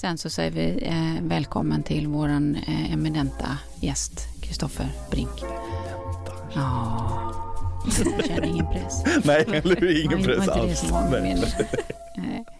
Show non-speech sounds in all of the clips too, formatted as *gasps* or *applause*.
Sen så säger vi eh, välkommen till våran eh, eminenta gäst, Kristoffer Brink. Ja, jag känner ingen press. *laughs* Nej, eller hur? Ingen press alls. *laughs*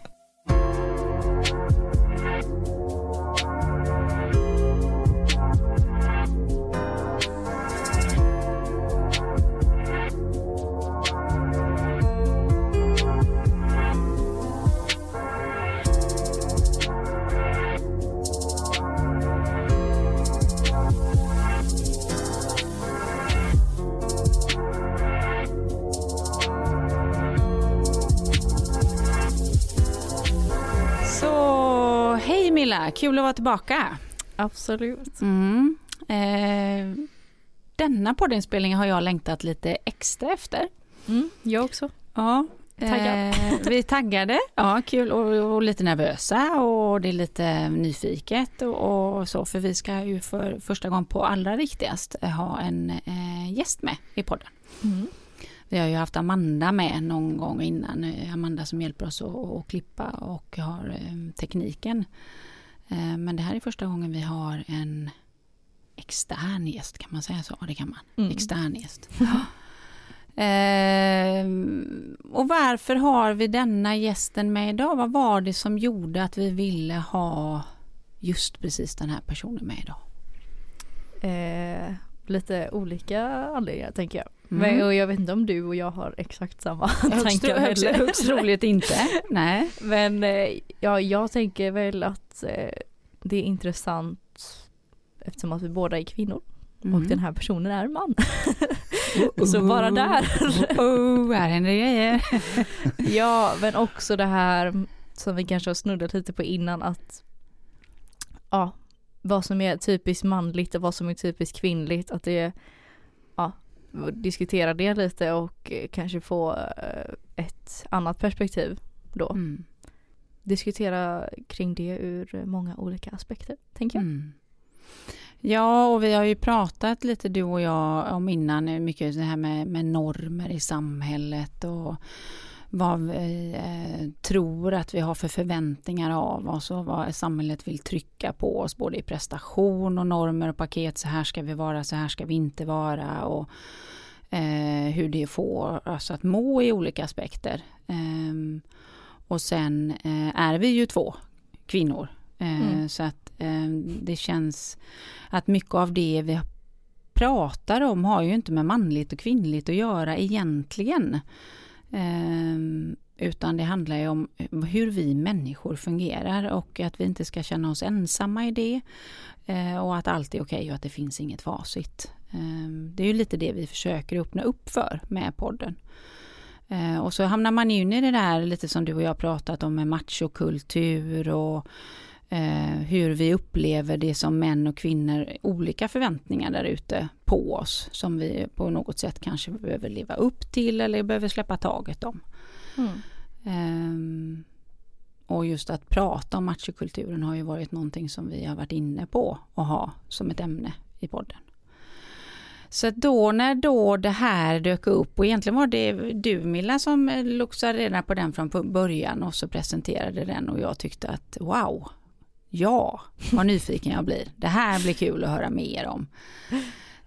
vara tillbaka. Absolut. Mm. Eh, denna poddinspelning har jag längtat lite extra efter. Mm, jag också. Ja. Eh, vi är taggade, *laughs* ja kul och, och lite nervösa och det är lite nyfiket och, och så för vi ska ju för första gången på allra viktigast eh, ha en eh, gäst med i podden. Mm. Vi har ju haft Amanda med någon gång innan, eh, Amanda som hjälper oss att, att klippa och har eh, tekniken. Eh, men det här är första gången vi har en extern gäst, kan man säga så? Ja, det kan man. Mm. Extern gäst. *gasps* Eh, och varför har vi denna gästen med idag? Vad var det som gjorde att vi ville ha just precis den här personen med idag? Eh, lite olika anledningar tänker jag. Mm. Men, och jag vet inte om du och jag har exakt samma Högst, tankar högst, heller. högst troligt inte. *laughs* Nej. Men eh, ja, jag tänker väl att eh, det är intressant eftersom att vi båda är kvinnor Mm. och den här personen är man. *laughs* Så bara där. Oh, här händer grejer. *laughs* ja, men också det här som vi kanske har snuddat lite på innan att ja, vad som är typiskt manligt och vad som är typiskt kvinnligt, att det är diskutera det lite och eh, kanske få eh, ett annat perspektiv då. Mm. Diskutera kring det ur många olika aspekter, tänker jag. Mm. Ja, och vi har ju pratat lite du och jag om innan eh, mycket det här med, med normer i samhället och vad vi eh, tror att vi har för förväntningar av oss och vad samhället vill trycka på oss både i prestation och normer och paket. Så här ska vi vara, så här ska vi inte vara och eh, hur det får oss att må i olika aspekter. Ehm, och sen eh, är vi ju två kvinnor. Eh, Mm. Så att eh, det känns att mycket av det vi pratar om har ju inte med manligt och kvinnligt att göra egentligen. Ehm, utan det handlar ju om hur vi människor fungerar och att vi inte ska känna oss ensamma i det. Eh, och att allt är okej och att det finns inget facit. Ehm, det är ju lite det vi försöker öppna upp för med podden. Eh, och så hamnar man ju in i det där lite som du och jag pratat om med machokultur och eh, hur vi upplever det som män och kvinnor, olika förväntningar där ute på oss som vi på något sätt kanske behöver leva upp till eller behöver släppa taget om. Mm. Ehm, och just att prata om machokulturen har ju varit någonting som vi har varit inne på att ha som ett ämne i podden. Så då när då det här dök upp och egentligen var det du Milla som eh, loxade redan på den från början och så presenterade den och jag tyckte att wow, ja, vad nyfiken jag blir. Det här blir kul att höra mer om.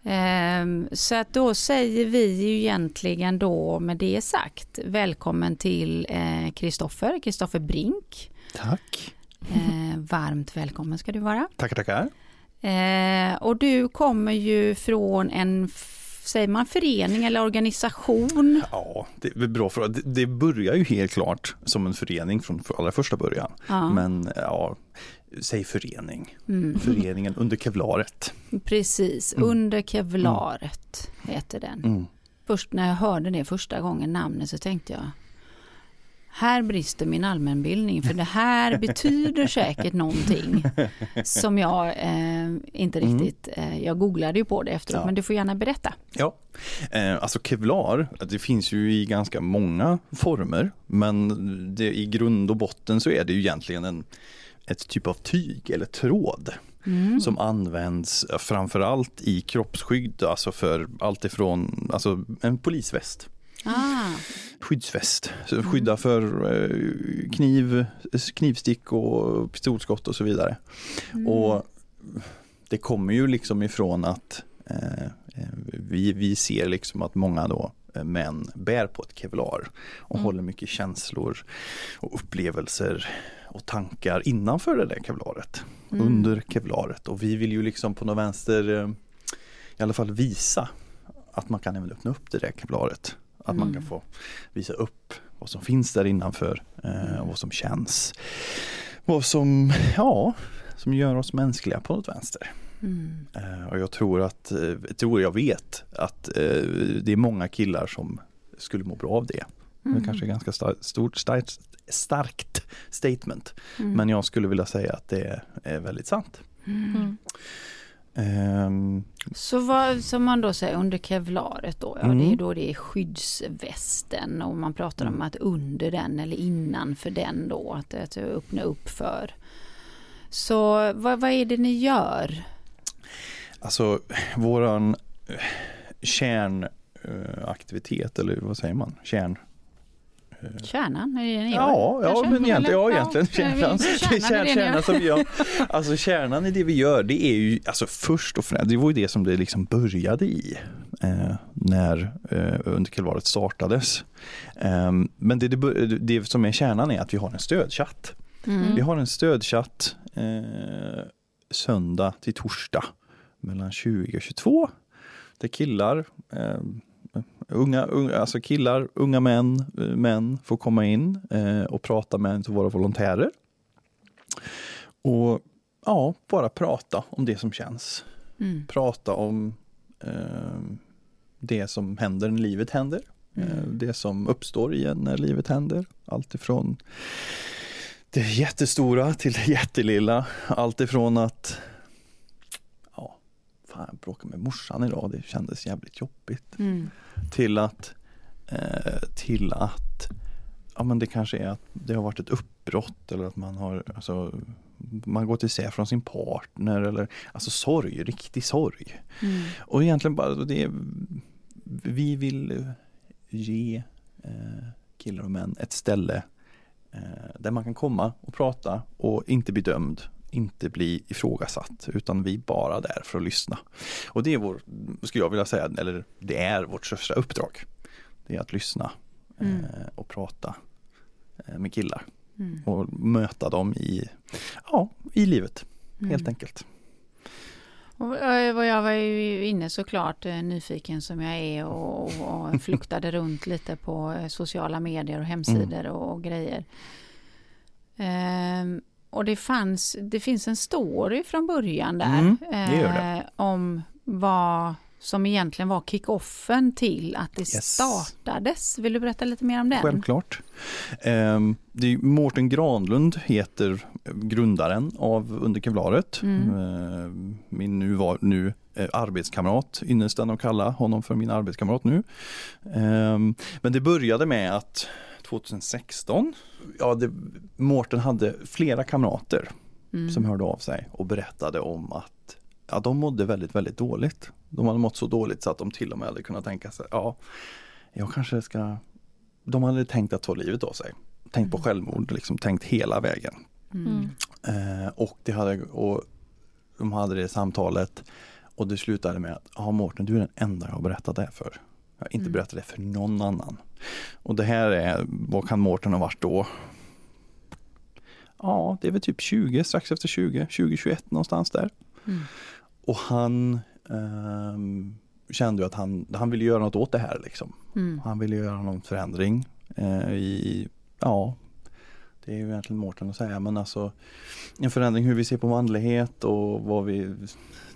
Ehm, Så att då säger vi ju egentligen då med det sagt välkommen till Kristoffer, Kristoffer Brink. Tack. Eh, varmt välkommen ska du vara. Tackar, tackar. Eh, och du kommer ju från en, säger man förening eller organisation? Ja, det är bra fråga. Det, det börjar ju helt klart som en förening från allra första början. Ja, Men ja, säg förening. mm, Föreningen under kevlaret. precis, Mm. under kevlaret heter den. Mm. Först när jag hörde det första gången namnet så tänkte jag här brister min allmänbildning för det här *laughs* betyder säkert någonting som jag eh, inte Mm. riktigt, eh, jag googlade ju på det efteråt Ja. men du får gärna berätta. Ja, eh, alltså kevlar, det finns ju i ganska många former. Men det, i grund och botten så är det ju egentligen en, ett typ av tyg eller tråd. Mm. som används framförallt i kroppsskydd, alltså för allt ifrån alltså en polisväst Ah. skyddsväst. Så skydda för eh, kniv, knivstick och pistolskott och så vidare. Mm. Och det kommer ju liksom ifrån att eh, eh, vi, vi ser liksom att många då män bär på ett kevlar och Mm. håller mycket känslor och upplevelser och tankar innanför det där kevlaret, Mm. under kevlaret och vi vill ju liksom på något vänster eh, i alla fall visa att man kan även öppna upp det där kevlaret. Att man Mm. kan få visa upp vad som finns där innanför eh, och vad som känns. Vad som, ja, som gör oss mänskliga på något vänster. Mm. Eh, och jag tror att, eh, jag tror jag vet att eh, det är många killar som skulle må bra av det. Mm. Det kanske är ganska stort, starkt, starkt statement. Mm. Men jag skulle vilja säga att det är väldigt sant. Mm. Mm. Ehm, Så vad som man då säger under kevlaret då, ja Mm. det är då det är skyddsvästen och man pratar om Mm. att under den eller innanför den då, att, att öppna upp för. Så vad, vad är det ni gör? Alltså våran eh, kärnaktivitet eller vad säger man? Kärn... eh, Kärnan, är det? Ja, ja kanske? men egentligen, ja, Eller? egentligen kärnan. Kärnan som gör. Alltså kärnan i det vi gör, det är ju alltså först och främst, det var ju det som det liksom började i eh, när eh, underkevlaret startades. Eh, men det, det, det som är kärnan är att vi har en stödchatt. Mm. Vi har en stödchatt eh, söndag till torsdag mellan 20 och 22. Där killar, eh, unga, unga, alltså killar, unga män, eh, män får komma in eh, och prata med våra volontärer. Och ja, bara prata om det som känns. Mm. Prata om eh, det som händer när livet händer. Eh, Mm. Det som uppstår igen när livet händer. Allt ifrån det jättestora till det jättelilla. Allt ifrån att fan jag bråkade med morsan idag, det kändes jävligt jobbigt. Mm. Till att eh, till att ja, men det kanske är att det har varit ett uppbrott eller att man har alltså, man gått isär från sin partner eller alltså sorg, riktig sorg. Mm. Och egentligen bara det vi vill ge eh, killar och män ett ställe eh, där man kan komma och prata och inte bli dömd, inte bli ifrågasatt, utan vi är bara där för att lyssna. Och det är vår, skulle jag vilja säga, eller det är vårt största uppdrag. Det är att lyssna eh, Mm. och prata eh, med killar Mm. och möta dem i, ja, i livet, helt Mm. enkelt. Och eh, vad jag var ju inne såklart eh, nyfiken som jag är och, och, och *laughs* fluktade runt lite på eh, sociala medier och hemsidor och, och grejer. Ehm, och det fanns, det finns en story från början där. Mm, det eh, om vad som egentligen var kickoffen till att det Yes. startades. Vill du berätta lite mer om den? Självklart. Ehm, det är Mårten Granlund heter grundaren av Underkevlaret. Mm. Ehm, min nu var nu eh, arbetskamrat, ynnesten att kalla honom för min arbetskamrat nu. Ehm, men det började med att 2016, ja, det, Mårten hade flera kamrater Mm. som hörde av sig och berättade om att ja, de mådde väldigt, väldigt dåligt. De hade mått så dåligt så att de till och med hade kunnat tänka sig, ja, jag kanske ska De hade tänkt att ta livet av sig. Tänkt på Mm. självmord, liksom tänkt hela vägen. Mm. Eh, och, det hade, och de hade det samtalet och det slutade med att, ja Mårten du är den enda jag har berättat det här för. Jag har inte Mm. berättat det för någon annan. Och det här är, vad kan Mårten ha varit då? Ja, det är väl typ 20, strax efter 20, 2021 någonstans där. Mm. Och han ehm, kände ju att han, han ville göra något åt det här liksom. Mm. Han ville göra någon förändring eh, i, ja, det är ju egentligen Mårten att säga, men alltså en förändring hur vi ser på manlighet och vad vi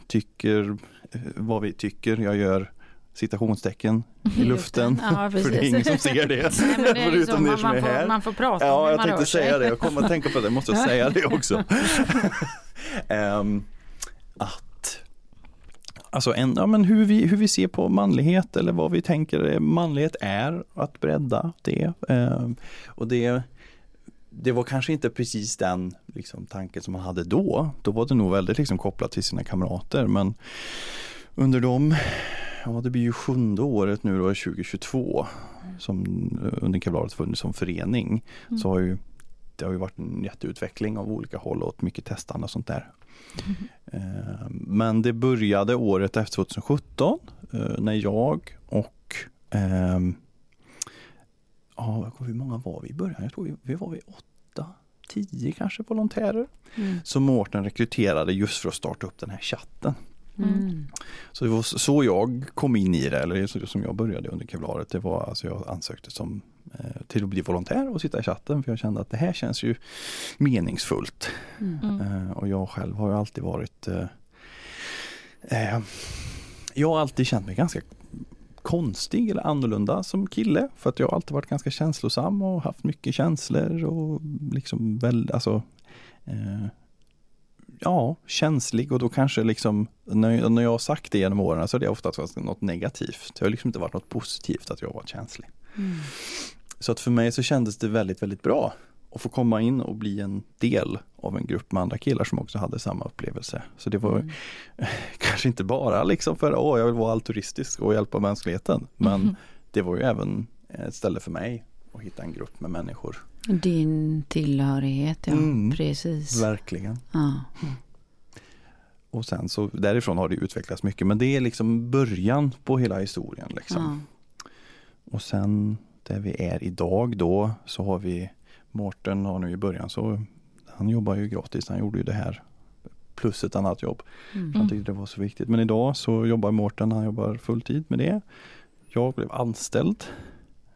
tycker, eh, vad vi tycker. Jag gör citationstecken i *laughs* luften, Ja, för det är ingen som ser det. *laughs* Nej, det är Förutom liksom, er man, som är får, här. man får prata om Ja, hur jag man tänkte säga det. Jag kommer att tänka på det. Måste jag säga det också. *laughs* Ehm, att Alltså en, ja, men hur, vi, hur vi ser på manlighet eller vad vi tänker manlighet är, att bredda det. Ehm, och det, det var kanske inte precis den liksom, tanken som man hade då. Då var det nog väldigt liksom, kopplat till sina kamrater. Men under de, ja det blir ju sjunde året nu då, 2022. som under Kevlaret funnits som förening Mm. så har ju det har ju varit en jätteutveckling av olika håll och mycket testande och sånt där. Eh, Men det började året efter 2017 eh, när jag och ehm, ja, hur många var vi i början? Jag tror vi, vi var vi åtta, tio kanske volontärer. Mm. Som Mårten rekryterade just för att starta upp den här chatten. Mm. Så det var så jag kom in i det, eller som jag började under Kevlaret. Det var alltså jag ansökte som, eh, till att bli volontär och sitta i chatten för jag kände att det här känns ju meningsfullt. Mm. Mm. Eh, och jag själv har ju alltid varit eh, eh, Jag har alltid känt mig ganska konstig eller annorlunda som kille för att jag har alltid varit ganska känslosam och haft mycket känslor och liksom väl, alltså eh, Ja, känslig och då kanske liksom när, när jag har sagt det genom åren så har det oftast varit något negativt. Det har liksom inte varit något positivt att jag har varit känslig. Mm. Så att för mig så kändes det väldigt, väldigt bra att få komma in och bli en del av en grupp med andra killar som också hade samma upplevelse. Så det var Mm. *laughs* kanske inte bara liksom för att jag vill vara altruistisk och hjälpa mänskligheten. Men Mhm. det var ju även ett ställe för mig att hitta en grupp med människor. Din tillhörighet, ja. Mm. Precis. Verkligen. Ja. Och sen så därifrån har det utvecklats mycket men det är liksom början på hela historien. Liksom. Ja. Och sen där vi är idag då så har vi Mårten har nu i början så han jobbar ju gratis, han gjorde ju det här plus ett annat jobb. Mm. Han tyckte det var så viktigt. Men idag så jobbar Mårten, han jobbar fulltid med det. Jag blev anställd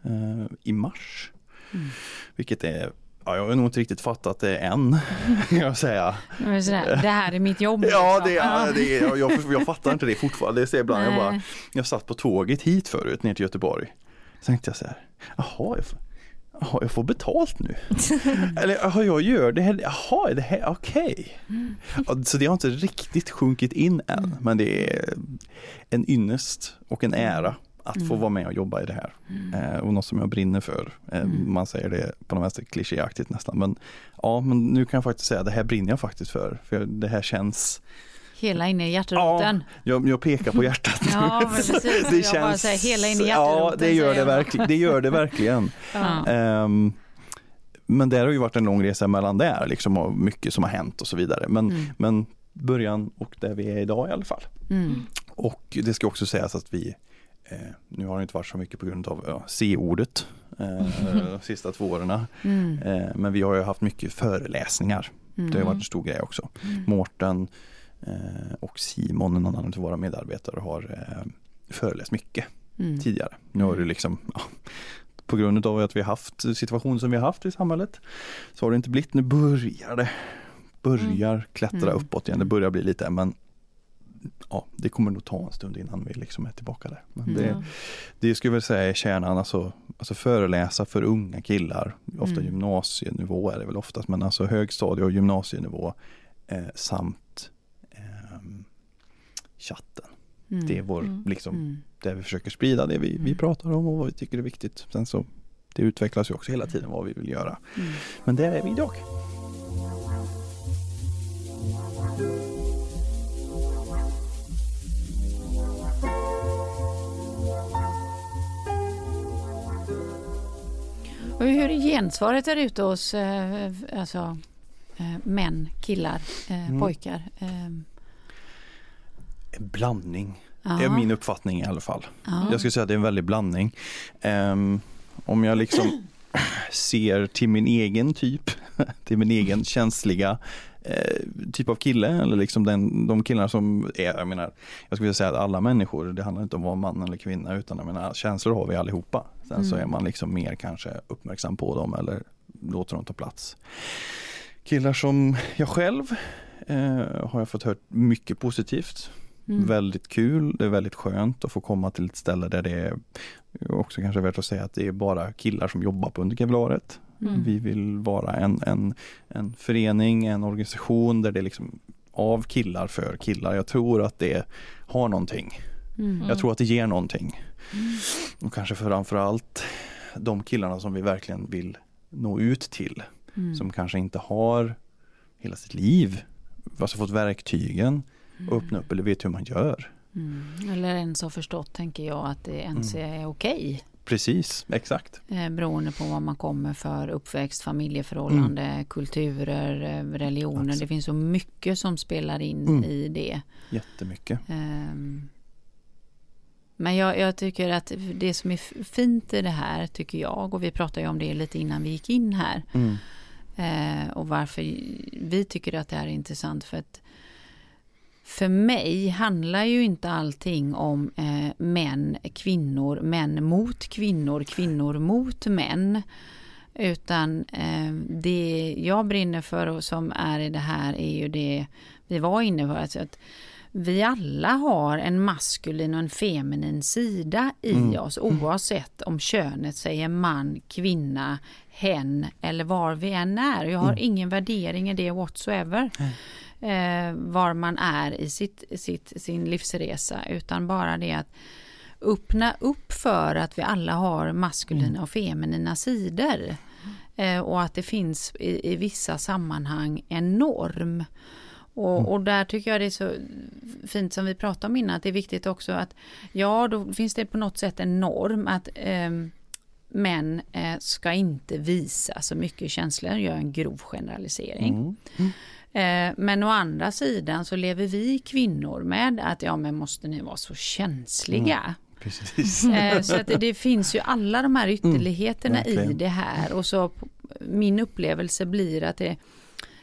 eh, i mars. Mm. Vilket är, ja, jag har nog inte riktigt fattat det än, *laughs* kan jag säga. Det är sådär, Det här är mitt jobb. Ja, liksom. det, ja, det är, jag, jag, fattar inte det fortfarande. Det jag ibland, jag, bara, jag satt på tåget hit förut, ner till Göteborg. Så tänkte jag så här, jaha, jag får, jaha, jag får betalt nu. *laughs* Eller jaha, jag gör det här, jaha, är det här, okej. Ja, Så det har inte riktigt sjunkit in än, men det är en ynnest och en ära att få Mm. vara med och jobba i det här. Eh, och något som jag brinner för. Eh, Mm. Man säger det på något vänster klichéaktigt nästan. Men ja, men nu kan jag faktiskt säga att det här brinner jag faktiskt för. För det här känns, Hela inne i hjärteroten. jag, jag pekar på hjärtat nu. Ja, men *laughs* precis. Jag bara säger hela in i Ja, hjärteroten, det gör det, verkligen, det gör det verkligen. Ja. Ehm, men det har ju varit en lång resa mellan där, liksom, och mycket som har hänt och så vidare. Men, Mm. men början och där vi är idag i alla fall. Mm. Och det ska också sägas att vi, nu har det inte varit så mycket på grund av ja, C-ordet eh, de sista två åren. Mm. Eh, men vi har ju haft mycket föreläsningar. Det har Mm. varit en stor grej också. Mm. Mårten eh, och Simon, en annan av våra medarbetare, har eh, föreläst mycket Mm. tidigare. Nu har det liksom, ja, på grund av att vi har haft situationer som vi har haft i samhället, så har det inte blivit, nu börjar det, börjar klättra Mm. uppåt igen, det börjar bli lite, men ja, det kommer nog ta en stund innan vi liksom är tillbaka där. Men Mm. det, det skulle jag väl säga är kärnan, alltså, alltså föreläsa för unga killar, ofta Mm. gymnasienivå är det väl oftast, men alltså högstadie och gymnasienivå eh, samt ehm, chatten. Mm. Det är vår, Mm. liksom, Mm. där vi försöker sprida det vi, vi Mm. pratar om och vad vi tycker är viktigt. Sen så, det utvecklas ju också hela tiden vad vi vill göra. Men där är vi idag. Och hur är gensvaret där ute hos eh, alltså, eh, män, killar, eh, Mm. pojkar? Eh, En blandning, ja. är min uppfattning i alla fall. Ja. Jag skulle säga att det är en väldig blandning. Ehm, om jag liksom *clears throat* ser till min egen typ, *laughs* till min egen känsliga eh, typ av kille eller liksom den, de killarna som är, jag menar, jag skulle säga att alla människor, det handlar inte om att vara man eller kvinna utan jag menar, känslor har vi allihopa. Sen så Mm. är man liksom mer kanske uppmärksam på dem eller låter dem ta plats. Killar som jag själv eh, har jag fått hört mycket positivt Mm. Väldigt kul, det är väldigt skönt att få komma till ett ställe där det är också kanske värt att säga att det är bara killar som jobbar på underkevlaret. Mm. Vi vill vara en, en, en förening, en organisation där det är liksom av killar för killar. Jag tror att det har någonting. Mm. Jag tror att det ger någonting. Mm. Och kanske framförallt de killarna som vi verkligen vill nå ut till. Mm. Som kanske inte har hela sitt liv, alltså fått verktygen och öppna upp eller vet hur man gör. Mm. Eller ens har förstått, tänker jag, att det ens Mm. är okej. Precis, exakt. Eh, beroende på vad man kommer för uppväxt, familjeförhållande, mm. kulturer, eh, religioner. Absolut. Det finns så mycket som spelar in mm. i det. Jättemycket. Um, men jag, jag, tycker att det som är fint i det här tycker jag och vi pratade ju om det lite innan vi gick in här. Mm. Eh, och varför vi tycker att det här är intressant för att för mig handlar ju inte allting om eh, män, kvinnor, män mot kvinnor, kvinnor mot män. Utan eh, det jag brinner för och som är i det här är ju det vi var inne på. Alltså att vi alla har en maskulin och en feminin sida i mm. oss oavsett om könet säger man, kvinna, hen eller var vi än är. Jag har mm. ingen värdering i det whatsoever. Mm eh, var man är i sitt, sitt, sin livsresa utan bara det att öppna upp för att vi alla har maskulina mm. och feminina sidor. Eh, och att det finns i, i, vissa sammanhang en norm. Och, mm. och, där tycker jag det är så fint som vi pratade om innan, att det är viktigt också att ja, då finns det på något sätt en norm att eh, män eh, ska inte visa så mycket känslor, gör en grov generalisering. Mm. Mm. Eh, men å andra sidan så lever vi kvinnor med att ja men måste ni vara så känsliga? Mm. Precis. Eh, så att det, det, finns ju alla de här mm, ytterligheterna i det här och så min upplevelse blir att det,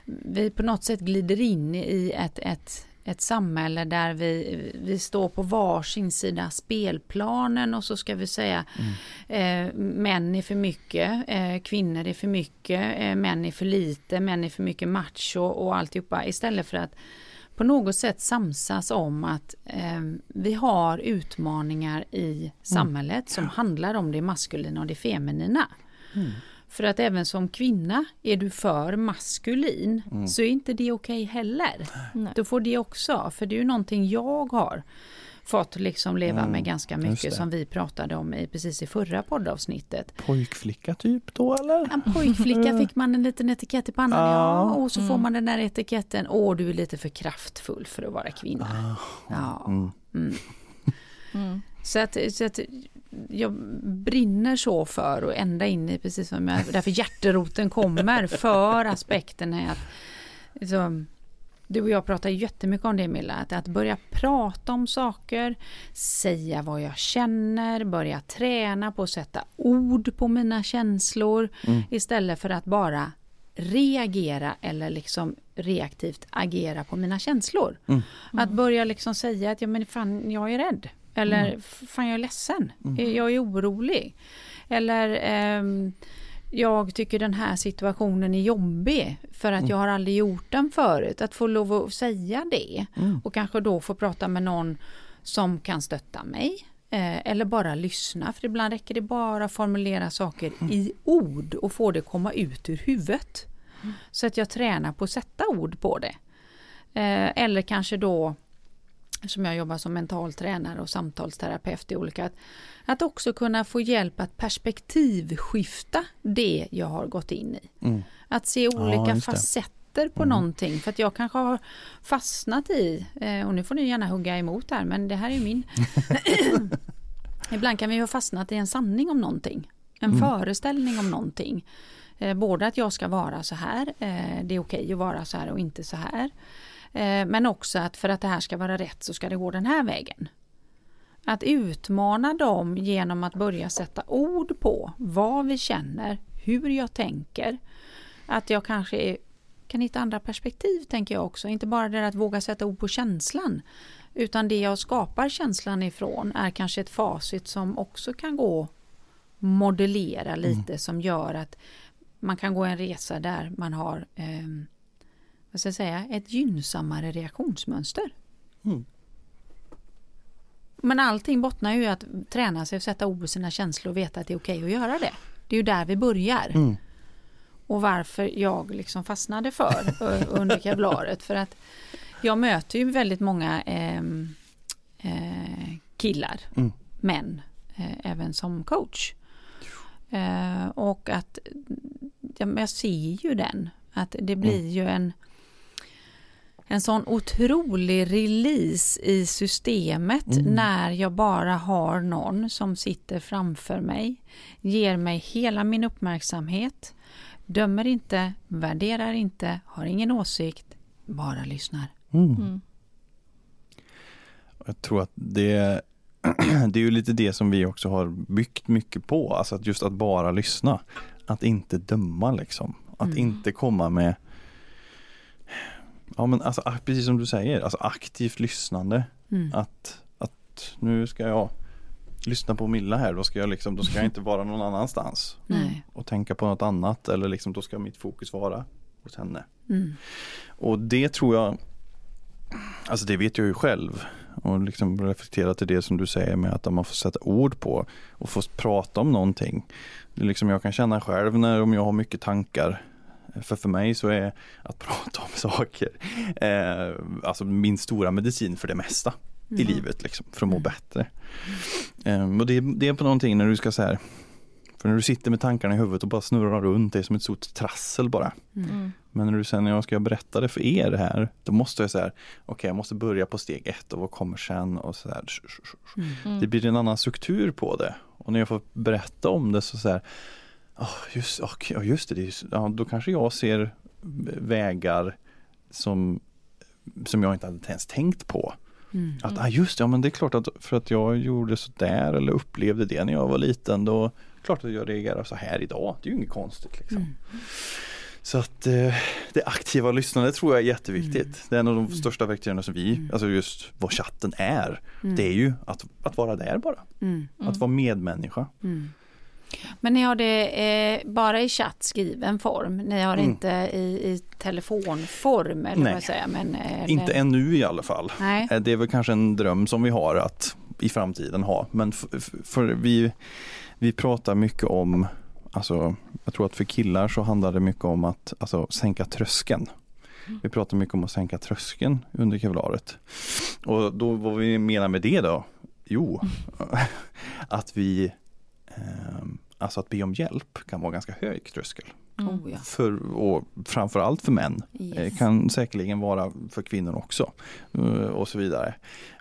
vi på något sätt glider in i ett, ett ett samhälle där vi, vi står på varsin sida spelplanen och så ska vi säga mm. eh, män är för mycket, eh, kvinnor är för mycket, eh, män är för lite, män är för mycket macho och alltihopa istället för att på något sätt samsas om att eh, vi har utmaningar i mm. samhället mm. som handlar om det maskulina och det feminina. Mm. För att även som kvinna, är du för maskulin mm. så är inte det okej okay heller. Nej. Då får det också, för det är ju någonting jag har fått liksom leva mm, med ganska mycket som vi pratade om i, precis i förra poddavsnittet. Pojkflicka typ då eller? En pojkflicka fick man en liten etikett i pannan ja, ja och så mm. får man den där etiketten, åh du är lite för kraftfull för att vara kvinna. Ah, ja. Mm. mm. mm. Så att, så att jag brinner så för och ända in i precis som jag, därför hjärteroten kommer för aspekten är att liksom, du och jag pratar jättemycket om det Milla, att, att börja prata om saker, säga vad jag känner, börja träna på att sätta ord på mina känslor mm. istället för att bara reagera eller liksom reaktivt agera på mina känslor. Mm. Att börja liksom säga att ja, men fan, jag är rädd. Eller mm. fan jag är ledsen, mm. jag är orolig. Eller eh, jag tycker den här situationen är jobbig för att mm. jag har aldrig gjort den förut. Att få lov att säga det mm. och kanske då få prata med någon som kan stötta mig. Eh, eller bara lyssna, för ibland räcker det bara att formulera saker mm. i ord och få det komma ut ur huvudet. Mm. Så att jag tränar på att sätta ord på det. Eh, eller kanske då som jag jobbar som mental tränare och samtalsterapeut i olika, att, att också kunna få hjälp att perspektivskifta det jag har gått in i. Mm. Att se olika ja, facetter på mm. någonting för att jag kanske har fastnat i, eh, och nu får ni gärna hugga emot här men det här är min. *laughs* Ibland kan vi ha fastnat i en sanning om någonting, en mm. föreställning om någonting. Eh, både att jag ska vara så här, eh, det är okej okay att vara så här och inte så här. Eh, men också att för att det här ska vara rätt så ska det gå den här vägen. Att utmana dem genom att börja sätta ord på vad vi känner, hur jag tänker. Att jag kanske kan hitta andra perspektiv tänker jag också. Inte bara det att våga sätta ord på känslan. Utan det jag skapar känslan ifrån är kanske ett facit som också kan gå modellera lite mm. som gör att man kan gå en resa där man har eh, vad ska jag säga, ett gynnsammare reaktionsmönster. Mm. Men allting bottnar ju i att träna sig och sätta ord på sina känslor och veta att det är okej okay att göra det. Det är ju där vi börjar. Mm. Och varför jag liksom fastnade för under kevlaret. För att jag möter ju väldigt många eh, eh, killar, mm. män, eh, även som coach. Eh, och att ja, jag ser ju den, att det blir mm. ju en en sån otrolig release i systemet Mm. när jag bara har någon som sitter framför mig, ger mig hela min uppmärksamhet, dömer inte, värderar inte, har ingen åsikt, bara lyssnar. Mm. Mm. Jag tror att det, *clears throat* det är ju lite det som vi också har byggt mycket på, alltså att just att bara lyssna. Att inte döma liksom. Att Mm. inte komma med Ja men alltså precis som du säger, alltså aktivt lyssnande. Mm. Att, att nu ska jag lyssna på Milla här, då ska jag liksom, då ska jag inte vara någon annanstans Nej. och tänka på något annat eller liksom då ska mitt fokus vara hos henne. Mm. Och det tror jag, alltså det vet jag ju själv och liksom reflektera till det som du säger med att man får sätta ord på och få prata om någonting. Det är liksom jag kan känna själv när om jag har mycket tankar för för mig så är att *laughs* prata om saker eh, alltså min stora medicin för det mesta i Mm. livet liksom, för att må Mm. bättre. Eh, och det, det är på någonting när du ska så här för när du sitter med tankarna i huvudet och bara snurrar runt, det är som ett stort trassel bara. Mm. Mm. Men när du sen när jag ska berätta det för er här, då måste jag säga, okej jag måste börja på steg ett och vad kommer sen och så här. Mm. Det blir en annan struktur på det. Och när jag får berätta om det så så här, oh, just, och, ja, just det, just- ja, då kanske jag ser vägar som, som jag inte hade ens tänkt på. Mm. Att, ah, just det, ja men det är klart att för att jag gjorde så där eller upplevde det när jag var liten då klart att jag reagerar så här idag. Det är ju inget konstigt liksom. Mm. Så att eh, det aktiva lyssnandet tror jag är jätteviktigt. Mm. Det är en av de Mm. största verktygen som vi, Mm. alltså just vad chatten är. Mm. Det är ju att, att vara där bara. Att vara medmänniska. Mm. Men ni har det eh, bara i chatt skriven form? Ni har Mm. inte i, i telefonform? Eller Nej. vad säger? Men, eh, eller- Inte ännu i alla fall. Nej. Eh, Det är väl kanske en dröm som vi har att i framtiden ha. Men för vi, vi pratar mycket om, alltså jag tror att för killar så handlar det mycket om att alltså, sänka tröskeln. Mm. Vi pratar mycket om att sänka tröskeln under kevlaret. Och då vad vi menar med det då? Jo, *laughs* att vi Alltså att be om hjälp kan vara ganska hög tröskel. Mm. Oh, ja. För, och framförallt för män. Eh, Yes. Kan säkerligen vara för kvinnor också. eh, Och så vidare.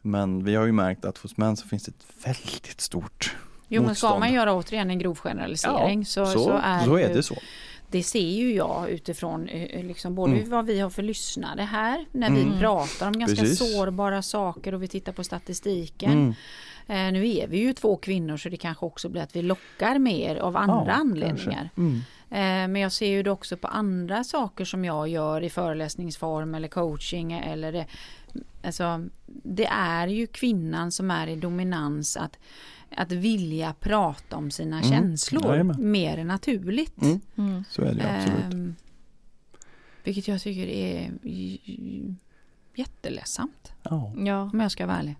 Men vi har ju märkt att hos män så finns det ett väldigt stort Jo men ska motstånd. man göra återigen en grov generalisering så, så, så, är, så är ju- det så. Det ser ju jag utifrån eh, liksom både Mm. vad vi har för lyssnare här när Mm. vi pratar om ganska Precis. sårbara saker och vi tittar på statistiken. Eh, nu är vi ju två kvinnor så det kanske också blir att vi lockar mer av andra Ja, anledningar. Mm. Eh, Men jag ser ju det också på andra saker som jag gör i föreläsningsform eller coaching eller det, alltså, det är ju kvinnan som är i dominans att, att vilja prata om sina Mm. känslor Jajamän. mer naturligt. Mm. Mm. Så är det absolut. Ehm, vilket jag tycker är j- j- jätteledsamt Ja. Ja. om jag ska vara ärlig.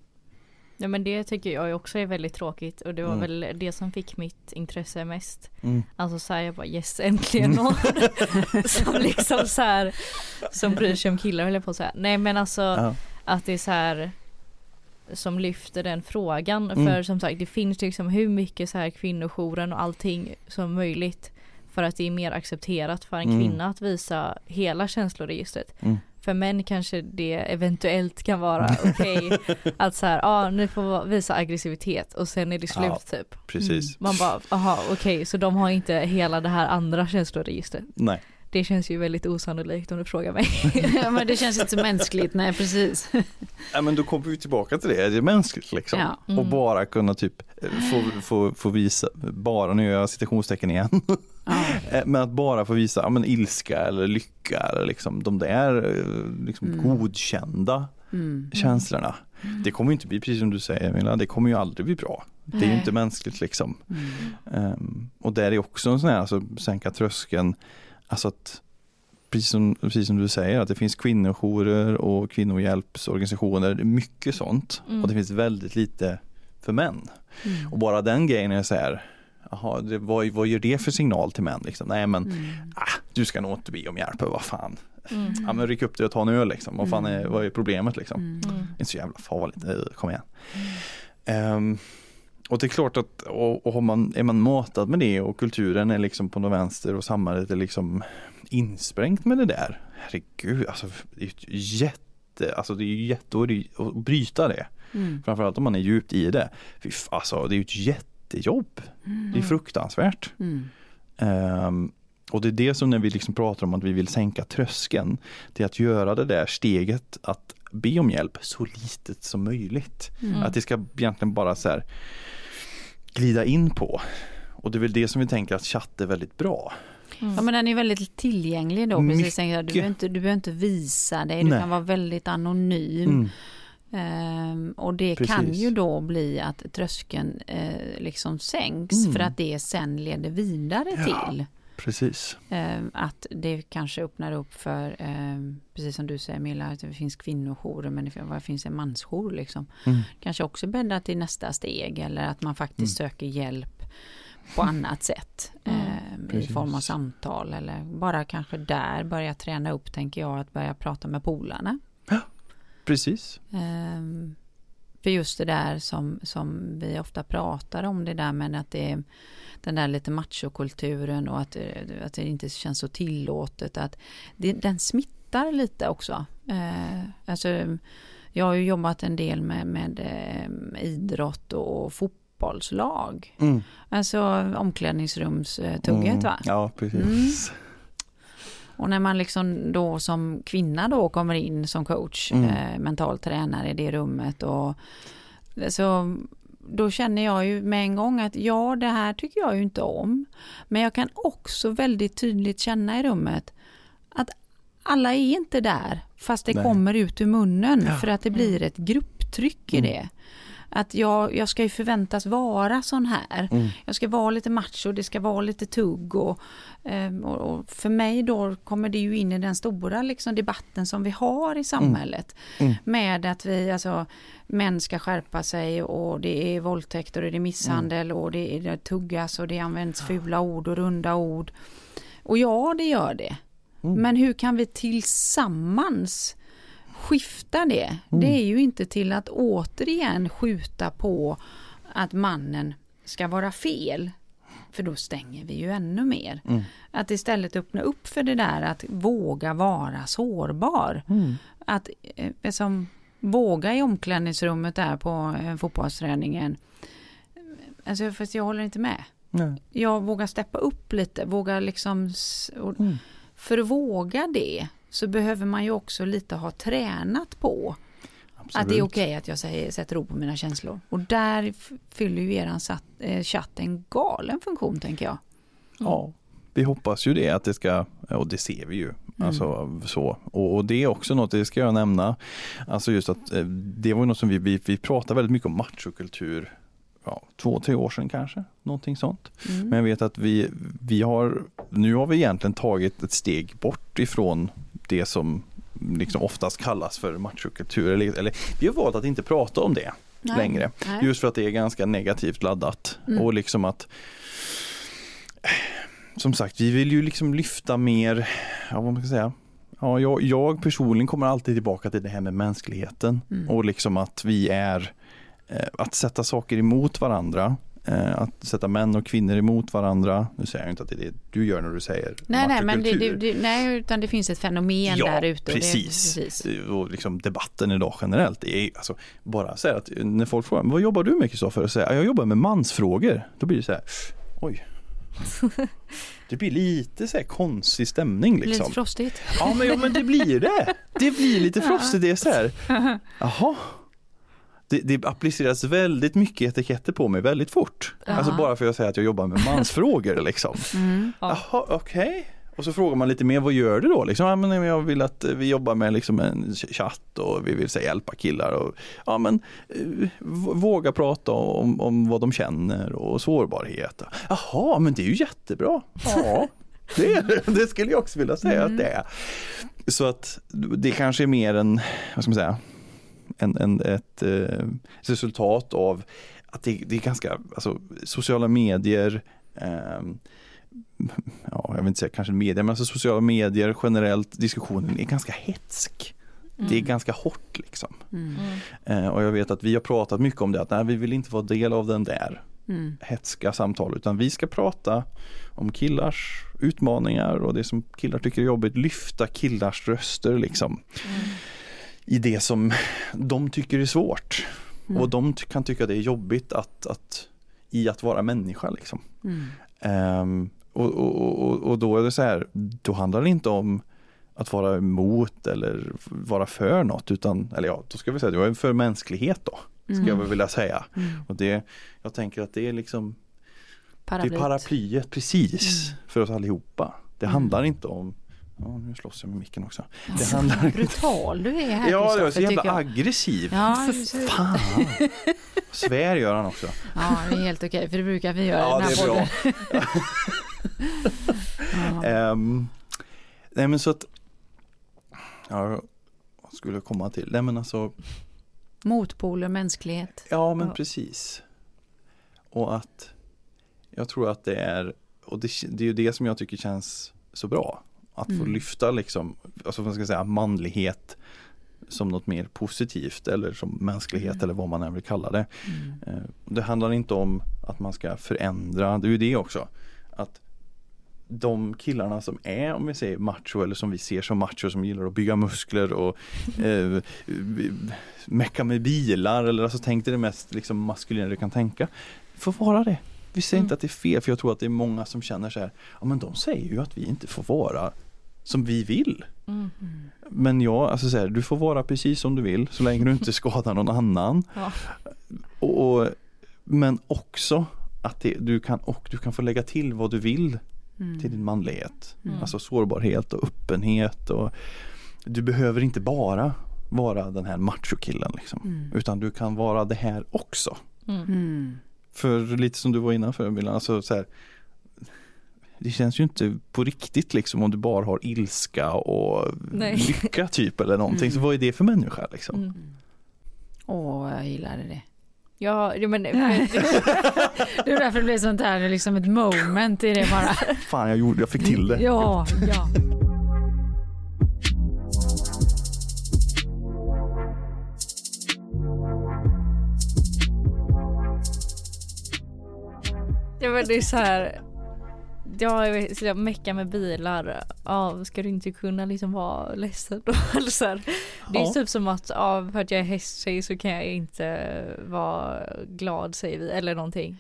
Ja, men det tycker jag också är väldigt tråkigt och det var Mm. väl det som fick mitt intresse mest. Mm. Alltså så här, jag bara yes äntligen någon *laughs* som liksom så här som bryr sig om killar höll jag på att säga. Nej men alltså Ja. att det är så här som lyfter den frågan. Mm. För som sagt det finns liksom hur mycket så här kvinnojouren och allting som möjligt. För att det är mer accepterat för en Mm. kvinna att visa hela känsloregistret. Mm. För män kanske det eventuellt kan vara *laughs* okej att så här, ja ah, ni får visa aggressivitet och sen är det slut Ja. typ. Precis. Man bara, aha okej så de har inte hela det här andra känsloregistret. Nej. Det känns ju väldigt osannolikt om du frågar mig. *laughs* ja, men det känns inte så mänskligt, nej precis. Ja, men då kommer vi tillbaka till det, är det mänskligt liksom? Ja. Mm. Och bara kunna typ eh, få, få, få visa, bara, nu gör jag citationstecken igen, Ja. *laughs* Eh, men att bara få visa ja, men ilska eller lycka eller liksom de där eh, liksom Mm. godkända Mm. känslorna. Det kommer ju inte bli, precis som du säger Milla, det kommer ju aldrig bli bra. Det är ju inte mänskligt liksom. Mm. Ehm, och där är också en sån här, alltså sänka tröskeln, alltså att Precis som, precis som du säger, att det finns kvinnojourer och kvinnohjälpsorganisationer, det är mycket sånt. Mm. Och det finns väldigt lite för män. Mm. Och bara den grejen är så här, jaha, det, vad, vad gör det för signal till män? Liksom? Nej men, Mm. ah, du ska nog inte be om hjälp, vad fan. Mm. Ja men ryck upp dig och ta en öl liksom, vad fan är, Mm. vad är problemet liksom? Mm. Mm. Inte så jävla farligt, kom igen. Ehm, och det är klart att och, och man, är man matad med det och kulturen är liksom på något vänster och samhället är liksom insprängt med det där. Herregud, alltså det är ett jätte, alltså det är ju jätte, att bryta det. Mm. Framförallt om man är djupt i det. Fy, alltså det är ju ett jättejobb. Det är fruktansvärt. Mm. Ehm, och det är det som när vi liksom pratar om att vi vill sänka tröskeln. Det är att göra det där steget att be om hjälp så litet som möjligt. Mm. Att det ska egentligen bara så här glida in på. Och det är väl det som vi tänker att chatt är väldigt bra. Ja men den är väldigt tillgänglig då. Precis, du, behöver inte, du behöver inte visa dig, du Nej. kan vara väldigt anonym. Mm. Ehm, och det Precis. kan ju då bli att tröskeln eh, liksom sänks Mm. för att det sen leder vidare Ja. till Precis. ehm, att det kanske öppnar upp för, ehm, precis som du säger Milla, att det finns kvinnojourer men det vad finns en mansjour liksom. Mm. Kanske också bäddar till nästa steg eller att man faktiskt söker hjälp på annat sätt. Mm. ehm, I form av samtal eller bara kanske där börja träna upp tänker jag att börja prata med polarna. Precis. För just det där som, som vi ofta pratar om, det där med att det är den där lite machokulturen och att, det- att det inte känns så tillåtet. Att det, den smittar lite också. Eh, alltså, jag har ju jobbat en del med, med eh, idrott och fotbollslag. Mm. Alltså omklädningsrumstugget Mm. va? Ja, precis. Och när man liksom då som kvinna då kommer in som coach, Mm. eh, mental tränare i det rummet och så då känner jag ju med en gång att ja, det här tycker jag ju inte om. Men jag kan också väldigt tydligt känna i rummet att alla är inte där fast det Nej. kommer ut ur munnen Ja. för att det blir ett grupptryck i Mm. det. Att jag, jag ska ju förväntas vara sån här. Mm. Jag ska vara lite macho, det ska vara lite tugg och, ehm, och, och för mig då kommer det ju in i den stora liksom, debatten som vi har i samhället. Mm. Med att vi, alltså män ska skärpa sig och det är våldtäkter och det är misshandel och det, är, det tuggas och det används fula ord och runda ord. Och ja, det gör det. Mm. Men hur kan vi tillsammans skifta det? Mm. Det är ju inte till att återigen skjuta på att mannen ska vara fel. För då stänger vi ju ännu mer. Mm. Att istället öppna upp för det där att våga vara sårbar. Mm. Att eh, som våga i omklädningsrummet där på eh, fotbollsträningen. Alltså fast jag håller inte med. Nej. Jag vågar steppa upp lite, våga liksom och Mm. för att våga det så behöver man ju också lite ha tränat på att det är Absolut. okej att jag säger, sätter ord på mina känslor. Och där fyller ju eran eh, chatt en galen funktion tänker jag. Ja, vi hoppas ju det att det ska, och det ser vi ju. Alltså så. Och, och det är också något, det ska jag nämna, alltså just att eh, det var något som vi, vi, vi pratade väldigt mycket om machokultur, ja, två, tre år sedan kanske, någonting sånt. Mm. Men jag vet att vi, vi har, nu har vi egentligen tagit ett steg bort ifrån det som liksom oftast kallas för machokultur. Eller, eller vi har valt att inte prata om det Nej. längre. Nej. Just för att det är ganska negativt laddat. Mm. Och liksom att Som sagt, vi vill ju liksom lyfta mer, ja vad man ska säga. Ja, jag, jag personligen kommer alltid tillbaka till det här med mänskligheten Mm. och liksom att vi är eh, att sätta saker emot varandra. Eh, att sätta män och kvinnor emot varandra. Nu säger jag inte att det är det du gör när du säger Nej, nej, men det, det, det, nej, utan det finns ett fenomen Ja, där ute. och precis. Precis. Och liksom debatten idag generellt, det är alltså bara här att när folk frågar vad jobbar du med Kristoffer? Och säger jag jobbar med mansfrågor. Då blir det så här, oj. *laughs* Det blir lite så här konstig stämning Lite liksom. frostigt. Ja men, ja men det blir det. Det blir lite *laughs* frostigt. Det är så här, *laughs* jaha. Det, det appliceras väldigt mycket etiketter på mig väldigt fort. Alltså Ja. bara för att jag säger att jag jobbar med mansfrågor liksom. Mm. Ja. Jaha, okej. Och så frågar man lite mer, vad gör du då? Liksom, ja, men jag vill att eh, vi jobbar med liksom en chatt och vi vill säga hjälpa killar. Och, ja, men, eh, våga prata om, om vad de känner och sårbarhet. Jaha, men det är ju jättebra. Ja, det, det. det skulle jag också vilja säga att det är. Så att det kanske är mer en, vad ska man säga, en, en, ett eh, resultat av att det, det är ganska, alltså sociala medier, ehm, *laughs* ja, jag vill inte säga kanske media, men alltså sociala medier generellt, diskussionen är ganska hetsk. Det är ganska hårt liksom. Mm. Mm. Eh, och jag vet att vi har pratat mycket om det, att nej, vi vill inte vara del av den där Mm. hetska samtal, utan vi ska prata om killars utmaningar och det som killar tycker är jobbigt, lyfta killars röster liksom. I det som de tycker är svårt. Mm. Och de kan tycka det är jobbigt att, att i att vara människa liksom. Mm. Ehm, och, och, och, och då är det så här, då handlar det inte om att vara emot eller vara för något utan, eller ja, då ska vi säga att jag är för mänsklighet då, ska jag väl vilja säga. Mm. Och det, jag tänker att det är liksom, Paraplyt. det är paraplyet precis för oss allihopa. Det Mm. handlar inte om, ja nu slåss jag med micken också. Det handlar brutal du är här ja jag är så jävla jag. aggressiv. Ja, Fan! *laughs* Svär gör han också. ja, det är helt okej för det brukar vi göra Ja i den det här är bra. podden. *laughs* Ja. Ehm, nej men så att Ja, vad skulle jag komma till? Nej men alltså Motpoler mänsklighet. Ja men Ja. precis. Och att jag tror att det är och det, det är ju det som jag tycker känns så bra. Att få Mm. lyfta liksom, alltså vad ska jag säga, manlighet som något mer positivt eller som mänsklighet Mm. eller vad man än vill kalla det. Mm. Eh, Det handlar inte om att man ska förändra, det är ju det också. Att de killarna som är, om vi säger macho eller som vi ser som macho som gillar att bygga muskler och *laughs* eh, mecka med bilar eller alltså tänk dig det mest liksom, maskulina du kan tänka. Får vara det. Vi säger Mm. inte att det är fel för jag tror att det är många som känner så här, ja men de säger ju att vi inte får vara som vi vill. Mm. Men jag, alltså så här, du får vara precis som du vill så länge du inte skadar någon annan. Ja. Och, och, men också att det, du, kan, och du kan få lägga till vad du vill Mm. till din manlighet. Mm. Alltså sårbarhet och öppenhet. Och, du behöver inte bara vara den här machokillen liksom. Mm. Utan du kan vara det här också. Mm. Mm. För lite som du var innan för Milan, alltså så här, det känns ju inte på riktigt liksom om du bara har ilska och Nej. lycka typ eller någonting. Så Mm. vad är det för människa liksom? Mm. Åh, jag gillade det. Ja, men *laughs* Det är därför det blev sånt här, liksom ett moment i det bara. *laughs* Fan jag, gjorde, jag fick till det. Ja, ja. Ja men det är så här. Ja, jag så jag meckar med bilar. Ja, ska du inte kunna liksom vara ledsen då? *laughs* Eller så här. Det är Ja. typ som att ja, för att jag är hästtjej så kan jag inte vara glad säger vi eller någonting.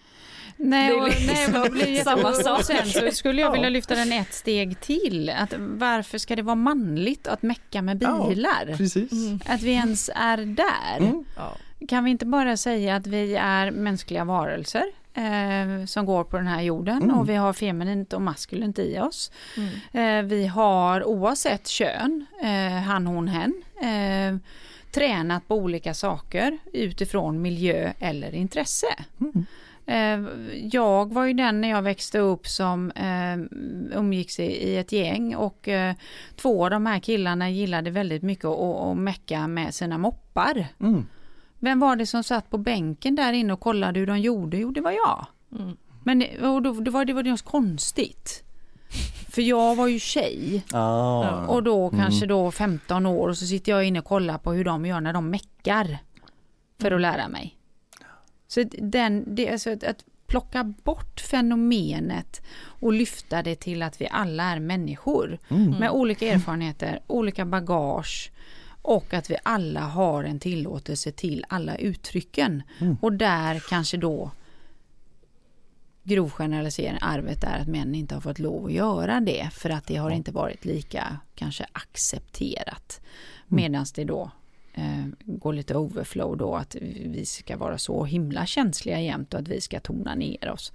Nej, och, liksom nej, men det blir *laughs* samma sak. Sen så skulle jag Ja. vilja lyfta den ett steg till. Att varför ska det vara manligt att mecka med Ja. bilar? Precis. Mm. Att vi ens är där. Mm. Ja. Kan vi inte bara säga att vi är mänskliga varelser eh, som går på den här jorden Mm. och vi har feminint och maskulint i oss. Mm. Eh, vi har oavsett kön, eh, han, hon, hen, eh, tränat på olika saker utifrån miljö eller intresse. Mm. Eh, Jag var ju den när jag växte upp som eh, umgicks i, ett gäng och två av de här killarna gillade väldigt mycket att, att mecka med sina moppar. Mm. Vem var det som satt på bänken där inne och kollade hur de gjorde? Jo, det var jag. Mm. Men och då, det var det var något konstigt. För jag var ju tjej Ah. och då Mm. kanske då 15 år och så sitter jag inne och kollar på hur de gör när de meckar. För att lära mig. Så den, det, alltså att, att plocka bort fenomenet och lyfta det till att vi alla är människor. Mm. Med olika erfarenheter, olika bagage och att vi alla har en tillåtelse till alla uttrycken. Mm. Och där kanske då grov generalisering, arvet är att män inte har fått lov att göra det för att det har inte varit lika kanske accepterat. Medan det då eh, går lite overflow då att vi ska vara så himla känsliga jämt och att vi ska tona ner oss.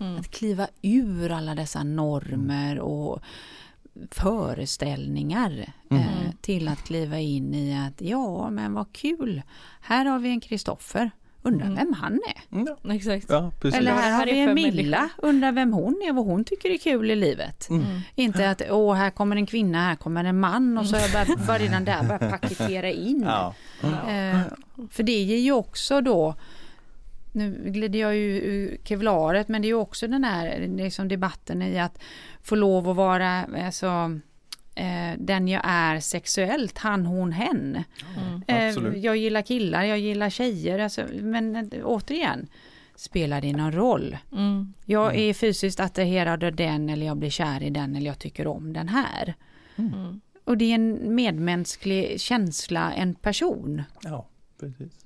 Mm. Att kliva ur alla dessa normer och föreställningar eh, Mm. till att kliva in i att ja men vad kul, här har vi en Kristoffer, undrar Mm. vem han är. Mm, ja. *laughs* Exakt. ja, precis. Eller här har vi en Milla, undrar vem hon är, vad hon tycker är kul i livet. Mm. Mm. Inte att åh här kommer en kvinna, här kommer en man och så har jag bara, bara redan där börjat paketera in. Ja. Eh, för det ger ju också då nu glider jag ju ur kevlaret men det är ju också den här liksom debatten i att få lov att vara alltså, eh, den jag är sexuellt, han, hon, hen. Mm. Eh, Absolut. jag gillar killar, jag gillar tjejer, alltså, men eh, återigen, spelar det någon roll? Mm. Jag är fysiskt attraherad av den eller jag blir kär i den eller jag tycker om den här. Mm. och det är en medmänsklig känsla, en person. Ja, precis.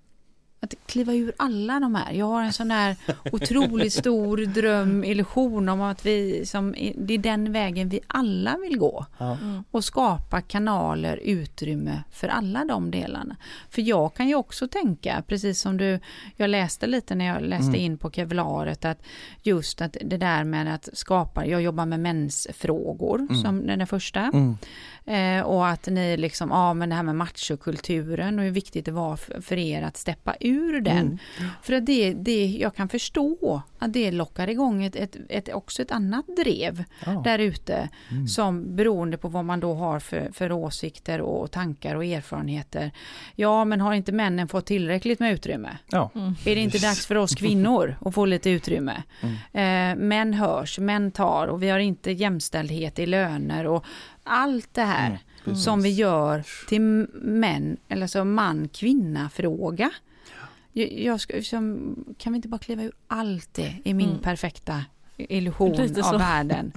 Att kliva ur alla de här. Jag har en sån här otroligt stor dröm, illusion om att vi, som, det är den vägen vi alla vill gå. Ja. Mm. Och skapa kanaler, utrymme för alla de delarna. För jag kan ju också tänka, precis som du, jag läste lite när jag läste Mm. in på kevlaret, att just att det där med att skapa, jag jobbar med mensfrågor Mm. som den första. Mm. Eh, och att ni liksom, ja men det här med machokulturen och hur viktigt det var för, för er att steppa ur den. Mm. För att det, det, jag kan förstå att det lockar igång ett, ett, ett, också ett annat drev Ja. där ute Mm. som beroende på vad man då har för, för åsikter och tankar och erfarenheter. Ja, men har inte männen fått tillräckligt med utrymme? Ja. Mm. Är det inte dags för oss kvinnor att få lite utrymme? Mm. Eh, män hörs, män tar och vi har inte jämställdhet i löner och allt det här Mm, som vi gör till män, eller så man-kvinna fråga. Jag, jag ska, som, kan vi inte bara kliva ur allt det i min Mm. perfekta illusion Lite så. av världen?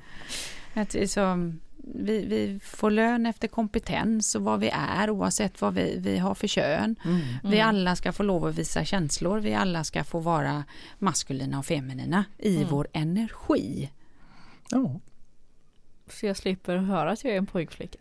Att så, vi, vi får lön efter kompetens och vad vi är oavsett vad vi, vi har för kön. Mm. Vi Mm. alla ska få lov att visa känslor, vi alla ska få vara maskulina och feminina i Mm. vår energi. Ja. Så jag slipper höra att jag är en pojkflicka.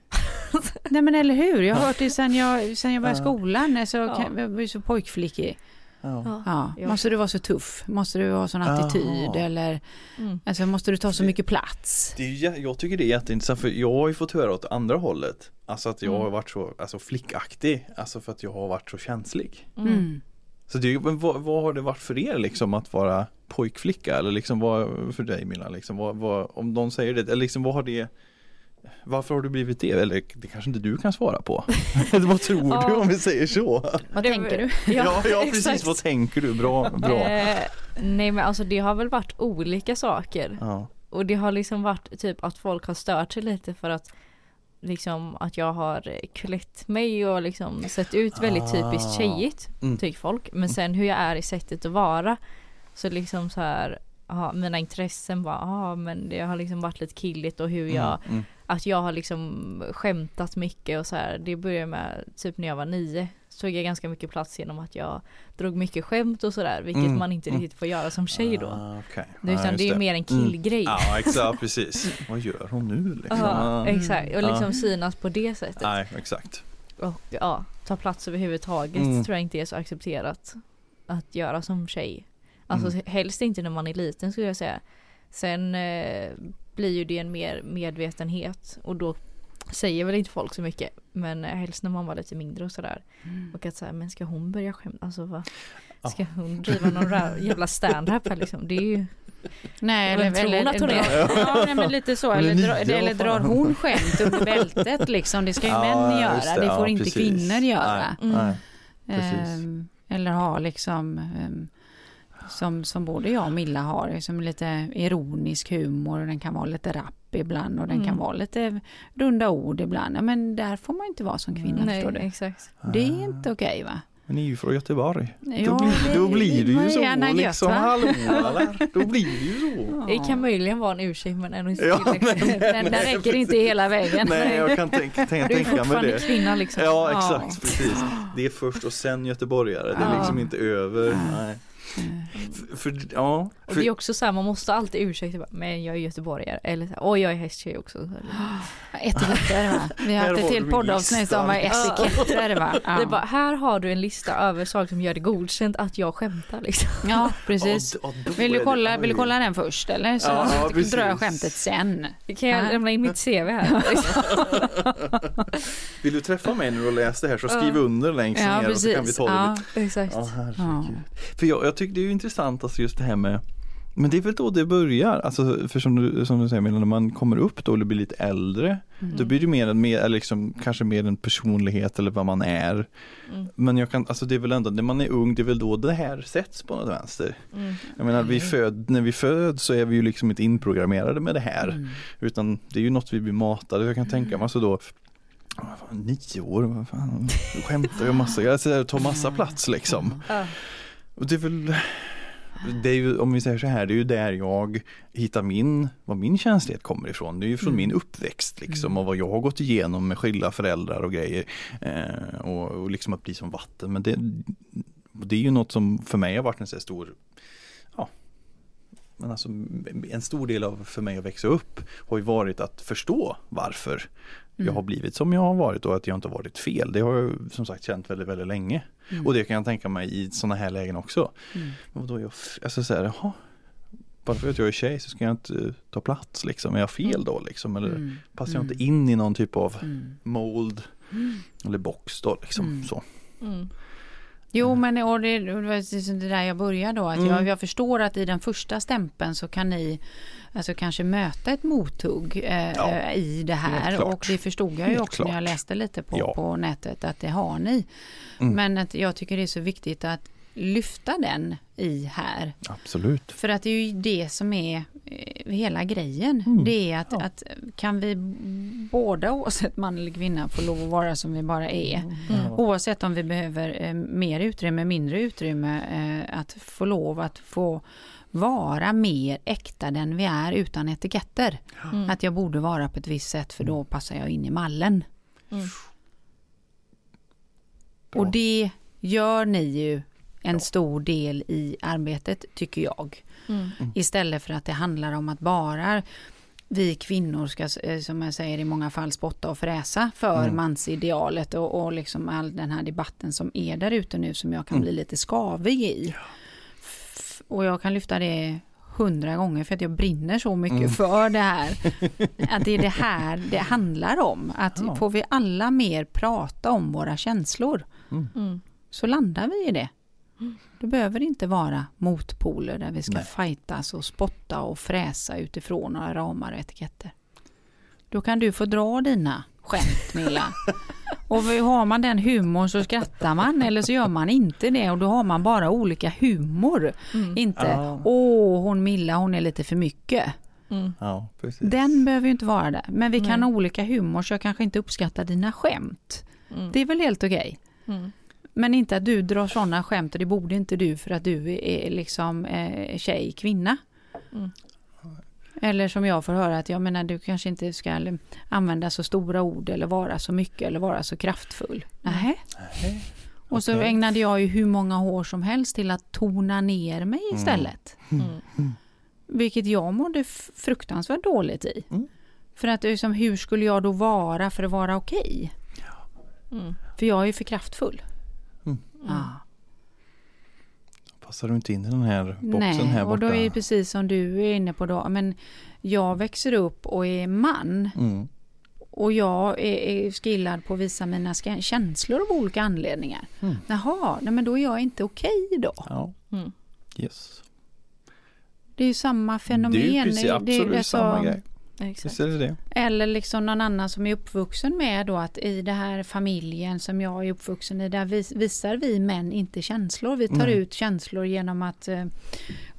Nej men eller hur, jag har hört det sen jag, sen jag började Ja. skolan, så Ja. kan, jag blir så pojkflickig. Ja. Ja. Måste du vara så tuff? Måste du ha sån attityd? Eller Mm. alltså, måste du ta så mycket plats? Det jä- jag tycker det är jätteintressant för jag har ju fått höra åt andra hållet. Alltså att jag Mm. har varit så alltså flickaktig. Alltså för att jag har varit så känslig. Mm. Mm. Så det, vad, vad har det varit för er liksom att vara pojkflicka? Eller liksom vad för dig Milla? Liksom, vad, vad, om de säger det, eller liksom vad har det varför har du blivit det? Eller det kanske inte du kan svara på. *laughs* vad tror du Ja. om vi säger så? Vad tänker du? *laughs* Ja, ja, *laughs* precis. exakt. Vad tänker du? Bra, bra. Eh, nej men alltså det har väl varit olika saker. Ja. Och det har liksom varit typ att folk har stört sig lite för att liksom att jag har klätt mig och liksom sett ut väldigt typiskt Ah. tjejigt Mm. tycker folk. Men sen hur jag är i sättet att vara så liksom så här ja, mina intressen var, ja men det har liksom varit lite killigt och hur jag, Mm, mm. att jag har liksom skämtat mycket och så här. Det började med typ när jag var nio. Tog jag ganska mycket plats genom att jag drog mycket skämt och sådär. Vilket Mm, man inte mm. riktigt får göra som tjej då. Ah, okay. Det, utan just det är mer en killgrej. Ja, exakt, precis. Vad gör hon nu liksom? Ja, Ah. exakt. Och liksom Ja. synas på det sättet. Nej, exakt. Och ja, ta plats överhuvudtaget Mm. tror jag inte är så accepterat att göra som tjej. Alltså Mm. helst inte när man är liten skulle jag säga. Sen eh, blir ju det en mer medvetenhet och då säger väl inte folk så mycket. Men eh, helst när man var lite mindre och sådär. Och att säga, men ska hon börja skämta? Alltså vad? Ska hon driva någon jävla stand-up här liksom? Det är ju Nej, eller, eller, hon är? drar- *laughs* Ja, nej, men lite så. *laughs* Eller, dra, eller drar hon skämt upp i *laughs* bältet liksom. Det ska ju Ja, män göra. Det, ja, får inte precis. kvinnor göra. Nej, Mm. nej. precis. Ehm, eller ha liksom ehm, som, som både jag och Milla har, liksom lite ironisk humor och den kan vara lite rapp ibland och den Mm. kan vara lite runda ord ibland. Ja, men där får man inte vara som kvinna nej förstår du. exakt. Det är inte okej va? Men ni är ju från Göteborg. Ja, då, blir, då blir det ju så gärna gött, liksom. *laughs* eller? Då blir det ju så. Det kan möjligen vara en ursäkt men ändå inte Ja, tillräckligt. men- Den, den räcker inte hela vägen. Nej, jag kan tänka, tänka, Du är tänka mig det. kvinna liksom. Ja, Ja. exakt, precis. Det är först och sen göteborgare. Det är Ja. liksom inte över. Nej. För, för, ja, Och för, det är också så här, man måste alltid ursäkta bara, men jag är göteborgare eller så här, oj jag är hästtjej också. Etiketter va? *laughs* Vi har Här haft ett du poddavsnitt var listan. etiketter va? *laughs* Det är Ja, bara, här har du en lista över saker som gör det godkänt att jag skämtar liksom. ja precis. Vill du det- kolla, vill du kolla den först eller? Så Ja, drar jag skämtet sen. Kan jag Ja. lämna in mitt CV här? *laughs* Vill du träffa mig när du har läst det här så skriv under längst Ja, ner och så kan vi ta det Ja. Exakt. Ja, herregud. För jag, jag tycker det är ju intressant alltså just det här med men det är väl då det börjar, alltså för som du, som du säger när man kommer upp då eller blir lite äldre Mm. Då blir det mer en, mer, eller liksom, kanske mer en personlighet eller vad man är Mm. Men jag kan, alltså det är väl ändå, när man är ung, det är väl då det här sätts på något vänster Mm. Jag menar, vi föd, när vi föds så är vi ju liksom inte inprogrammerade med det här Mm. Utan det är ju något vi blir matade, jag kan tänka mig så då Nio år, vad fan, skämtar jag massa, jag tar massa plats liksom. Och det är väl det är ju, om vi säger så här, det är ju där jag hittar min, vad min känslighet kommer ifrån. Det är ju från Mm. min uppväxt liksom och vad jag har gått igenom med skilda föräldrar och grejer. Eh, och, och liksom att bli som vatten. Men det, det är ju något som för mig har varit en så stor, ja, men alltså en stor del av för mig att växa upp har ju varit att förstå varför jag Mm. har blivit som jag har varit och att jag inte har varit fel. Det har jag som sagt känt väldigt, väldigt länge. Mm. Och det kan jag tänka mig i sådana här lägen också. Mm. Och då är jag, alltså så här, jaha, bara för att jag är tjej så ska jag inte eh, ta plats liksom. Är jag fel då liksom? Eller Mm. passar jag inte Mm. in i någon typ av Mm. mold eller box då liksom. Mm. Så. Jo men och det, det var det där jag började då. Att Mm. jag, jag förstår att i den första stämpeln så kan ni alltså kanske möta ett mothugg eh, Ja, i det här. klart. Och det förstod jag ju också när jag klart. läste lite på, Ja. på nätet att det har ni. Mm. Men att jag tycker det är så viktigt att lyfta den i här. Absolut. För att det är ju det som är eh, hela grejen. Mm. Det är att, Ja. att kan vi båda oavsett man eller kvinna få lov att vara som vi bara är. Mm. Oavsett om vi behöver eh, mer utrymme, mindre utrymme, eh, att få lov att få vara mer äkta den vi är utan etiketter. Mm. Att jag borde vara på ett visst sätt för då passar jag in i mallen. Mm. Och det gör ni ju en Ja. stor del i arbetet tycker jag. Mm. Istället för att det handlar om att bara vi kvinnor ska, eh, som jag säger i många fall, spotta och fräsa för Mm. mansidealet och, och liksom all den här debatten som är där ute nu som jag kan Mm. bli lite skavig i. F- Och jag kan lyfta det hundra gånger för att jag brinner så mycket Mm. för det här. *laughs* Att det är det här det handlar om. Att Ja. får vi alla mer prata om våra känslor Mm. så landar vi i det. Det behöver inte vara motpoler där vi ska Nej. fightas och spotta och fräsa utifrån några ramar och etiketter. Då kan du få dra dina skämt Milla. Och har man den humorn så skrattar man eller så gör man inte det och då har man bara olika humor. Mm. Inte åh hon Milla hon är lite för mycket. Mm. Ja, precis. Den behöver ju inte vara där. Men vi kan Nej. ha olika humor så jag kanske inte uppskattar dina skämt. Mm. Det är väl helt okej. Mm. Men inte att du drar sådana skämt och det borde inte du för att du är liksom eh, tjej, kvinna. Mm. Eller som jag får höra att jag menar du kanske inte ska använda så stora ord eller vara så mycket eller vara så kraftfull. Nähä. Nej. Och så Okej. ägnade jag ju hur många år som helst till att tona ner mig Mm. istället. Mm. Vilket jag mådde fruktansvärt dåligt i. Mm. För att liksom, hur skulle jag då vara för att vara okej? Mm. För jag är ju för kraftfull. Mm. Ja. Passar du inte in i den här boxen Nej, här borta? och då är det precis som du är inne på då. Men jag växer upp och är man Mm. och jag är, är skillad på att visa mina känslor av olika anledningar. Mm. Jaha, nej men då är jag inte okej då. Ja, Mm. yes. Det är ju samma fenomen. Det är ju precis Det- absolut alltså- samma grej. Exakt. Eller liksom någon annan som är uppvuxen med då att i det här familjen som jag är uppvuxen i, där vis, visar vi män inte känslor. Vi tar Nej. ut känslor genom att eh,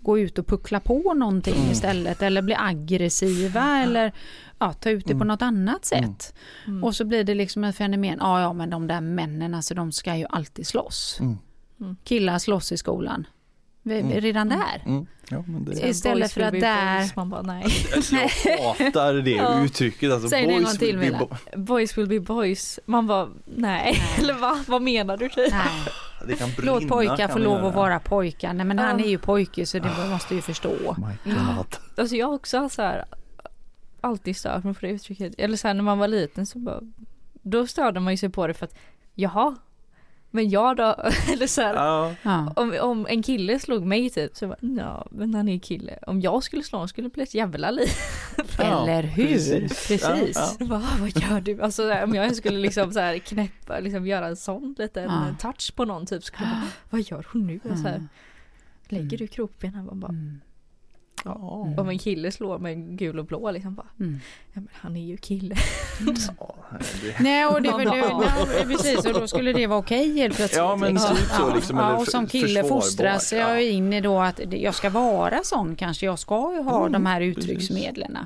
gå ut och puckla på någonting Mm. istället eller bli aggressiva eller ja, ta ut det på Mm. något annat sätt. Mm. Och så blir det liksom ett fenomen, ja ja men de där männen alltså de ska ju alltid slåss. Mm. Killar slåss i skolan. Mm. Redan där. Mm. Ja, men det istället för att där-. Man bara nej. *laughs* Jag hatar det Ja. uttrycket. Alltså, Säg det en boys gång till, will be Milla. bo- Boys will be boys. Man bara nej. *laughs* Eller va? Vad menar du typ? Nej. *laughs* Det kan brinna, Låt pojkar få lov att vara pojkar. Nej men han är ju pojke så det måste ju förstå. My God. Alltså jag har också så här alltid stört mig på det uttrycket. Eller så här när man var liten så bara då störde man ju sig på det för att jaha men jag då? *laughs* Eller så här, Ja, Ja. om, om en kille slog mig typ så bara, ja men han är kille. Om jag skulle slå honom skulle det bli ett jävla liv. *laughs* Ja, Eller hur? precis. Precis. Ja, Jag bara, "Ah, vad gör du? Alltså så här, om jag skulle liksom så här knäppa, liksom göra en sån liten Ja. touch på någon typ skulle jag bara, vad gör hon nu? Och Så här, Mm. lägger du krokbenen? Man bara, Mm. Ja. om en kille slår med gul och blå liksom bara, Mm. ja men han är ju kille. *laughs* Ja, det- Nej, och det, Ja, det, ja. precis, och då skulle det vara okej helt plötsligt. Ja, men liksom. typ så, liksom, ja, och som kille fostras ja. jag in i då att jag ska vara sån kanske. Jag ska ju ha Mm, de här uttrycksmedlen.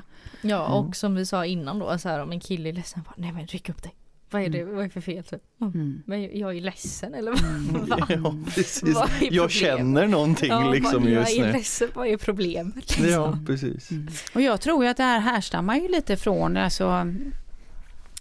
Ja Mm. och som vi sa innan då, så här, om en kille är ledsen, bara, nej men ryck upp dig. Vad är det, vad är det för fel typ? Mm. Men jag är ledsen eller *laughs* vad? Va? Ja, precis. Vad är Jag känner någonting Ja, liksom vad- just Jag är nu. ledsen, vad är problemet? Liksom? Ja, precis. Mm. Och jag tror ju att det här härstammar ju lite från, alltså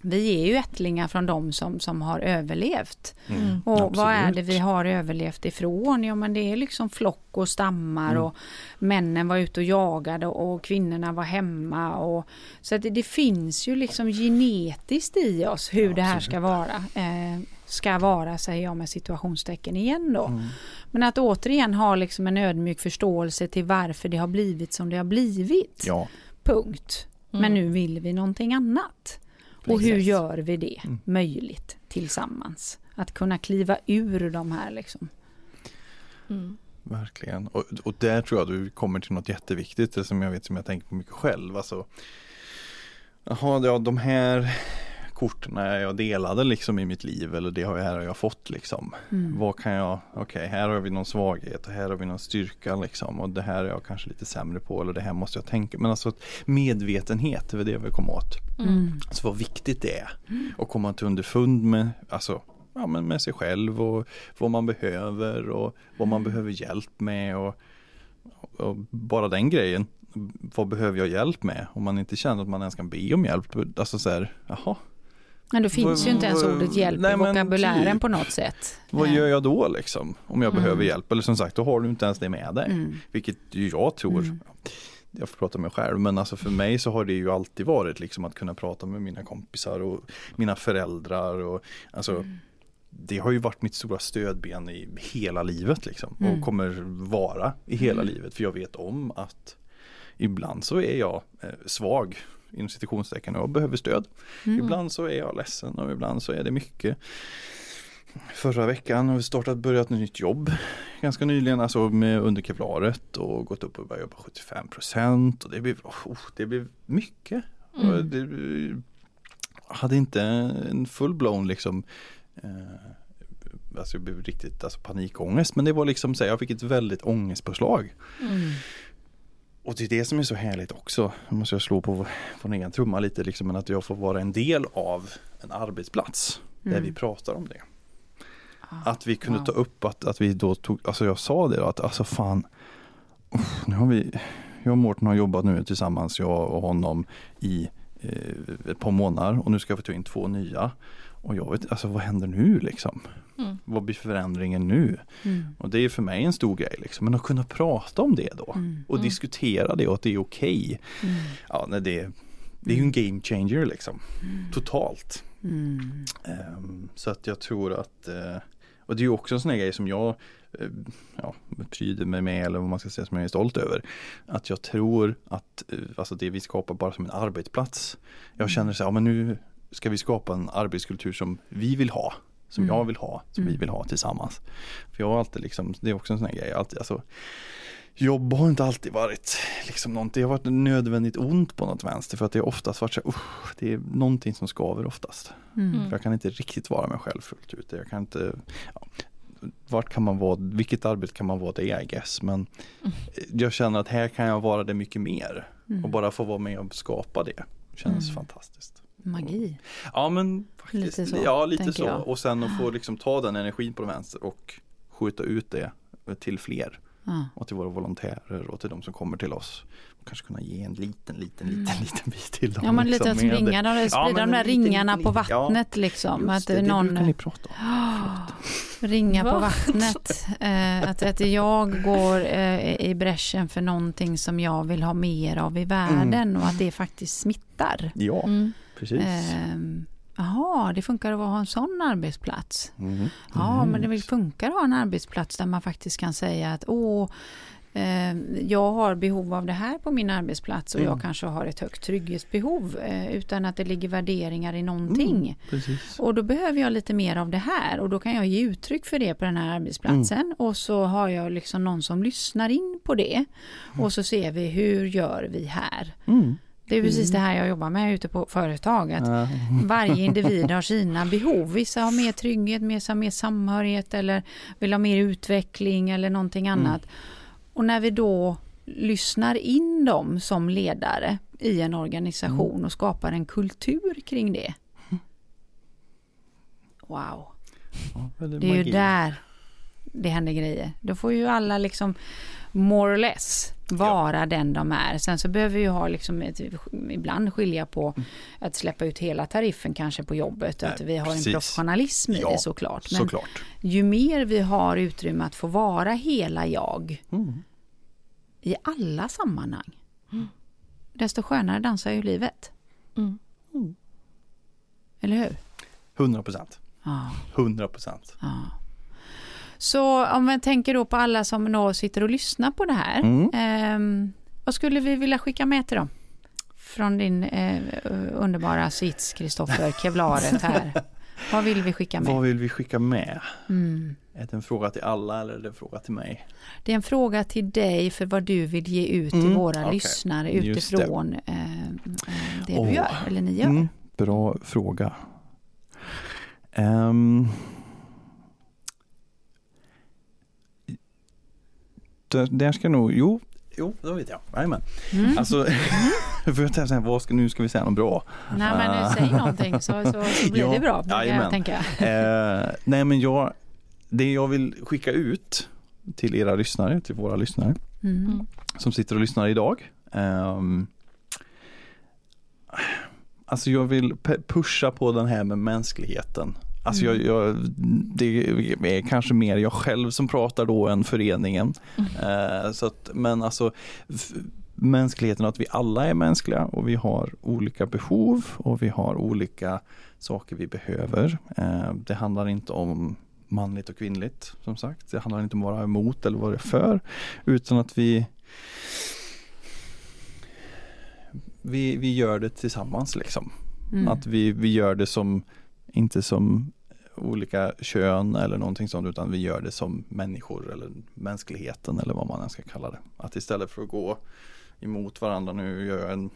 vi är ju ättlingar från de som, som har överlevt. Mm. Och vad är Absolut. det vi har överlevt ifrån? Ja men det är liksom flock och stammar Mm. och männen var ute och jagade och kvinnorna var hemma. Och, så att det, det finns ju liksom genetiskt i oss hur det här ska vara. Eh, ska vara säger jag med situationstecken igen då. Mm. Men att återigen ha liksom en ödmjuk förståelse till varför det har blivit som det har blivit. Ja, Punkt. Mm. Men nu vill vi någonting annat. Och hur gör vi det Mm. möjligt tillsammans? Att kunna kliva ur de här liksom. Mm. verkligen. Och, och där tror jag du kommer till något jätteviktigt, det som jag vet som jag tänker på mycket själv. Alltså, jaha, ja, de här korten jag delade liksom i mitt liv eller det har jag, här har jag fått liksom. Mm. Vad kan jag, okej här har vi någon svaghet och här har vi någon styrka liksom och det här är jag kanske lite sämre på eller det här måste jag tänka. Men alltså medvetenhet, är det jag vill komma åt. Mm. Alltså vad viktigt det är att komma till underfund med, alltså, ja, men med sig själv och vad man behöver och vad man behöver hjälp med och, och bara den grejen. Vad behöver jag hjälp med? Om man inte känner att man ens kan be om hjälp. Alltså så här, jaha, Men då finns Vad- ju inte ens ordet hjälp Nej, i vokabulären typ. på något sätt. vad gör jag då liksom? Om jag Mm. behöver hjälp. Eller som sagt, då har du inte ens det med dig. Mm. Vilket jag tror, Mm. jag får prata med mig själv, men alltså för mig så har det ju alltid varit liksom att kunna prata med mina kompisar och mina föräldrar och alltså Mm. det har ju varit mitt stora stödben i hela livet liksom Mm. och kommer vara i hela Mm. livet för jag vet om att ibland så är jag eh, svag inom citationstecken och behöver stöd. Mm. Ibland så är jag ledsen och ibland så är det mycket. Förra veckan har vi startat, börjat ett nytt jobb ganska nyligen, alltså med under kevlaret och gått upp och börjat jobba 75 och det blev, oh, det blev mycket. Mm. Det, hade inte en full-blown liksom eh, Alltså jag blev riktigt alltså, panikångest men det var liksom så här, jag fick ett väldigt ångestpåslag. Mm. Och det är det som är så härligt också. Nu måste jag slå på vår egen trumma lite liksom, men att jag får vara en del av en arbetsplats där Mm. vi pratar om det. Ah, Att vi kunde wow. ta upp att, att vi då tog, alltså jag sa det då, att alltså fan, uff, nu har vi, jag och Mårten har jobbat nu tillsammans, jag och honom i eh, ett par månader och nu ska vi ta in två nya. Och jag vet, alltså vad händer nu liksom? Mm. Vad blir förändringen nu? Mm. Och det är för mig en stor grej liksom, men att kunna prata om det då Mm. och Mm. diskutera det och att det är okej. Mm. Ja, nej, det, det är ju en game changer liksom, totalt. Ehm, så att jag tror att, eh, och det är ju också en sån här grej som jag eh, ja, pryder mig med eller vad man ska säga som jag är stolt över. Att jag tror att eh, alltså det vi skapar bara som en arbetsplats. Jag känner så här, ja, men nu ska vi skapa en arbetskultur som vi vill ha. Som Mm. jag vill ha, som vi Mm. vill ha tillsammans. För jag har alltid liksom, det är också en sån här grej, alltid, alltså, Jobb har inte alltid varit liksom någonting, det har varit nödvändigt ont på något vänster för att det har oftast varit så "Usch, det är någonting som skaver oftast. Mm. För jag kan inte riktigt vara mig själv fullt ut. Jag kan inte, ja, vart kan man vara, vilket arbete kan man vara det I guess. Men jag känner att här kan jag vara det mycket mer. Mm. Och bara få vara med och skapa det känns Mm. fantastiskt. Magi. Ja men faktiskt, Lite så, ja lite så. jag. Och sen att få liksom ta den energin på den vänster och skjuta ut det till fler. Ja. Och till våra volontärer och till de som kommer till oss. Och kanske kunna ge en liten, liten, liten, Mm. liten bit till dem. Ja men liksom, lite som med- ringar, de sprida de där ringarna liten, på ja. vattnet liksom. Just att det, någon... det brukar ni prata om. *gasps* Ringa på Va? vattnet. Eh, att, att jag går eh, i bräschen för någonting som jag vill ha mer av i världen Mm. och att det faktiskt smittar. Ja, Mm. Precis. Ehm, Jaha, det funkar att ha en sån arbetsplats. Mhm. Ja, Mm. men det funkar att ha en arbetsplats där man faktiskt kan säga att åh, eh, jag har behov av det här på min arbetsplats och Mm. jag kanske har ett högt trygghetsbehov eh, utan att det ligger värderingar i någonting. Mm. Och då behöver jag lite mer av det här och då kan jag ge uttryck för det på den här arbetsplatsen Mm. och så har jag liksom någon som lyssnar in på det och så ser vi hur gör vi här. Mm. Det är precis det här jag jobbar med ute på företag. Att Ja. *laughs* varje individ har sina behov. Vissa har mer trygghet, vissa har mer samhörighet eller vill ha mer utveckling eller någonting Mm. annat. Och när vi då lyssnar in dem som ledare i en organisation Mm. och skapar en kultur kring det. Wow. Ja, Det är ju där det händer grejer. Då får ju alla liksom more or less vara den de är. Sen så behöver vi ju ha liksom ett, ibland skilja på Mm. att släppa ut hela tariffen kanske på jobbet och att vi har precis. en professionalism i Ja, det såklart. Men Såklart. ju mer vi har utrymme att få vara hela jag Mm. i alla sammanhang, desto skönare dansar ju livet. Mm. Eller hur? 100 procent. Ja. 100 procent. Ja. Så om man tänker då på alla som då sitter och lyssnar på det här. Mm. ehm, vad skulle vi vilja skicka med till dem? Från din eh, underbara sits, Kristoffer, kevlaret här. *laughs* Vad vill vi skicka Vad med? vill vi skicka med? Mm. Är det en fråga till alla eller är det en fråga till mig? Det är en fråga till dig för vad du vill ge ut till Mm, våra okej. lyssnare Just det. utifrån eh, eh, det du Åh. gör, eller ni gör. Mm, bra fråga. Um, där, ska nog, jo, jo, då vet jag. Jajamän. Mm. Alltså, *laughs* för jag tänkte, vad ska, nu ska vi säga något bra. Nej men nu säg någonting så, så, så blir *laughs* Ja, det bra, jajamän. jag. Eh, nej men jag, det jag vill skicka ut till era lyssnare, till våra lyssnare Mm. Mm. som sitter och lyssnar idag. ehm, alltså jag vill pusha på den här med mänskligheten. Alltså jag, Mm. jag, det är kanske mer jag själv som pratar då än föreningen. Eh, så att, men alltså mänskligheten, att vi alla är mänskliga och vi har olika behov och vi har olika saker vi behöver. Eh, det handlar inte om manligt och kvinnligt som sagt. Det handlar inte om att vara emot eller vara för utan att vi vi, vi gör det tillsammans liksom. Mm. Att vi, vi gör det som, inte som olika kön eller någonting sånt utan vi gör det som människor eller mänskligheten eller vad man än ska kalla det. Att istället för att gå emot varandra nu gör jag en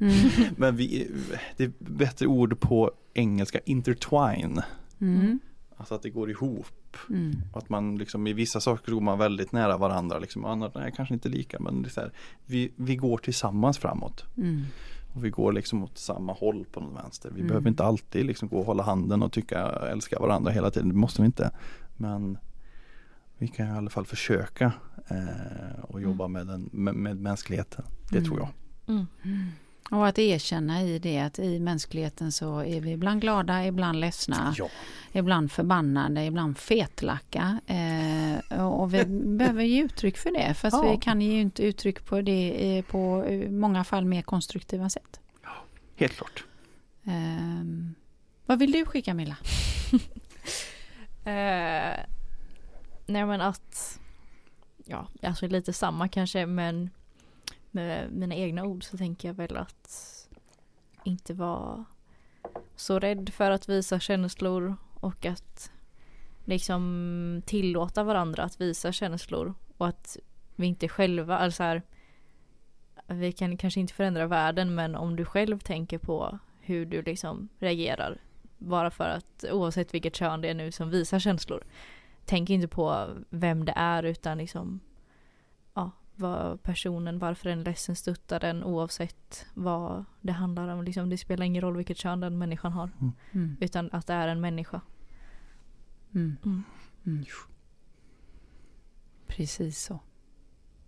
Mm. *laughs* Men vi, det är bättre ord på engelska, intertwine. Mm. Alltså att det går ihop. Mm. Att man liksom i vissa saker går man väldigt nära varandra. Liksom. Andra nej, kanske inte lika men det är här, vi, vi går tillsammans framåt. Mm. Och vi går liksom åt samma håll på något vänster. Vi Mm. behöver inte alltid liksom gå och hålla handen och tycka älska varandra hela tiden. Det måste vi inte. Men vi kan i alla fall försöka eh, och jobba med, den, med, med mänskligheten. Det Mm. tror jag. Och att erkänna i det att i mänskligheten så är vi ibland glada, ibland ledsna, Ja. ibland förbannade, ibland fetlacka. Eh, och vi *laughs* behöver ge uttryck för det. Fast Ja. vi kan ge inte uttryck på det eh, på eh, många fall mer konstruktiva sätt. Helt klart. Eh, vad vill du skicka Milla? *laughs* Eh, nej men att, ja, alltså lite samma kanske men med mina egna ord så tänker jag väl att inte vara så rädd för att visa känslor och att liksom tillåta varandra att visa känslor och att vi inte själva, alltså här, vi kan kanske inte förändra världen men om du själv tänker på hur du liksom reagerar bara för att oavsett vilket kön det är nu som visar känslor. Tänk inte på vem det är utan liksom ja, vad personen, varför den är ledsen, stöttar den oavsett vad det handlar om. Liksom, det spelar ingen roll vilket kön den människan har Mm. utan att det är en människa. Mm. Mm. Mm. Precis så.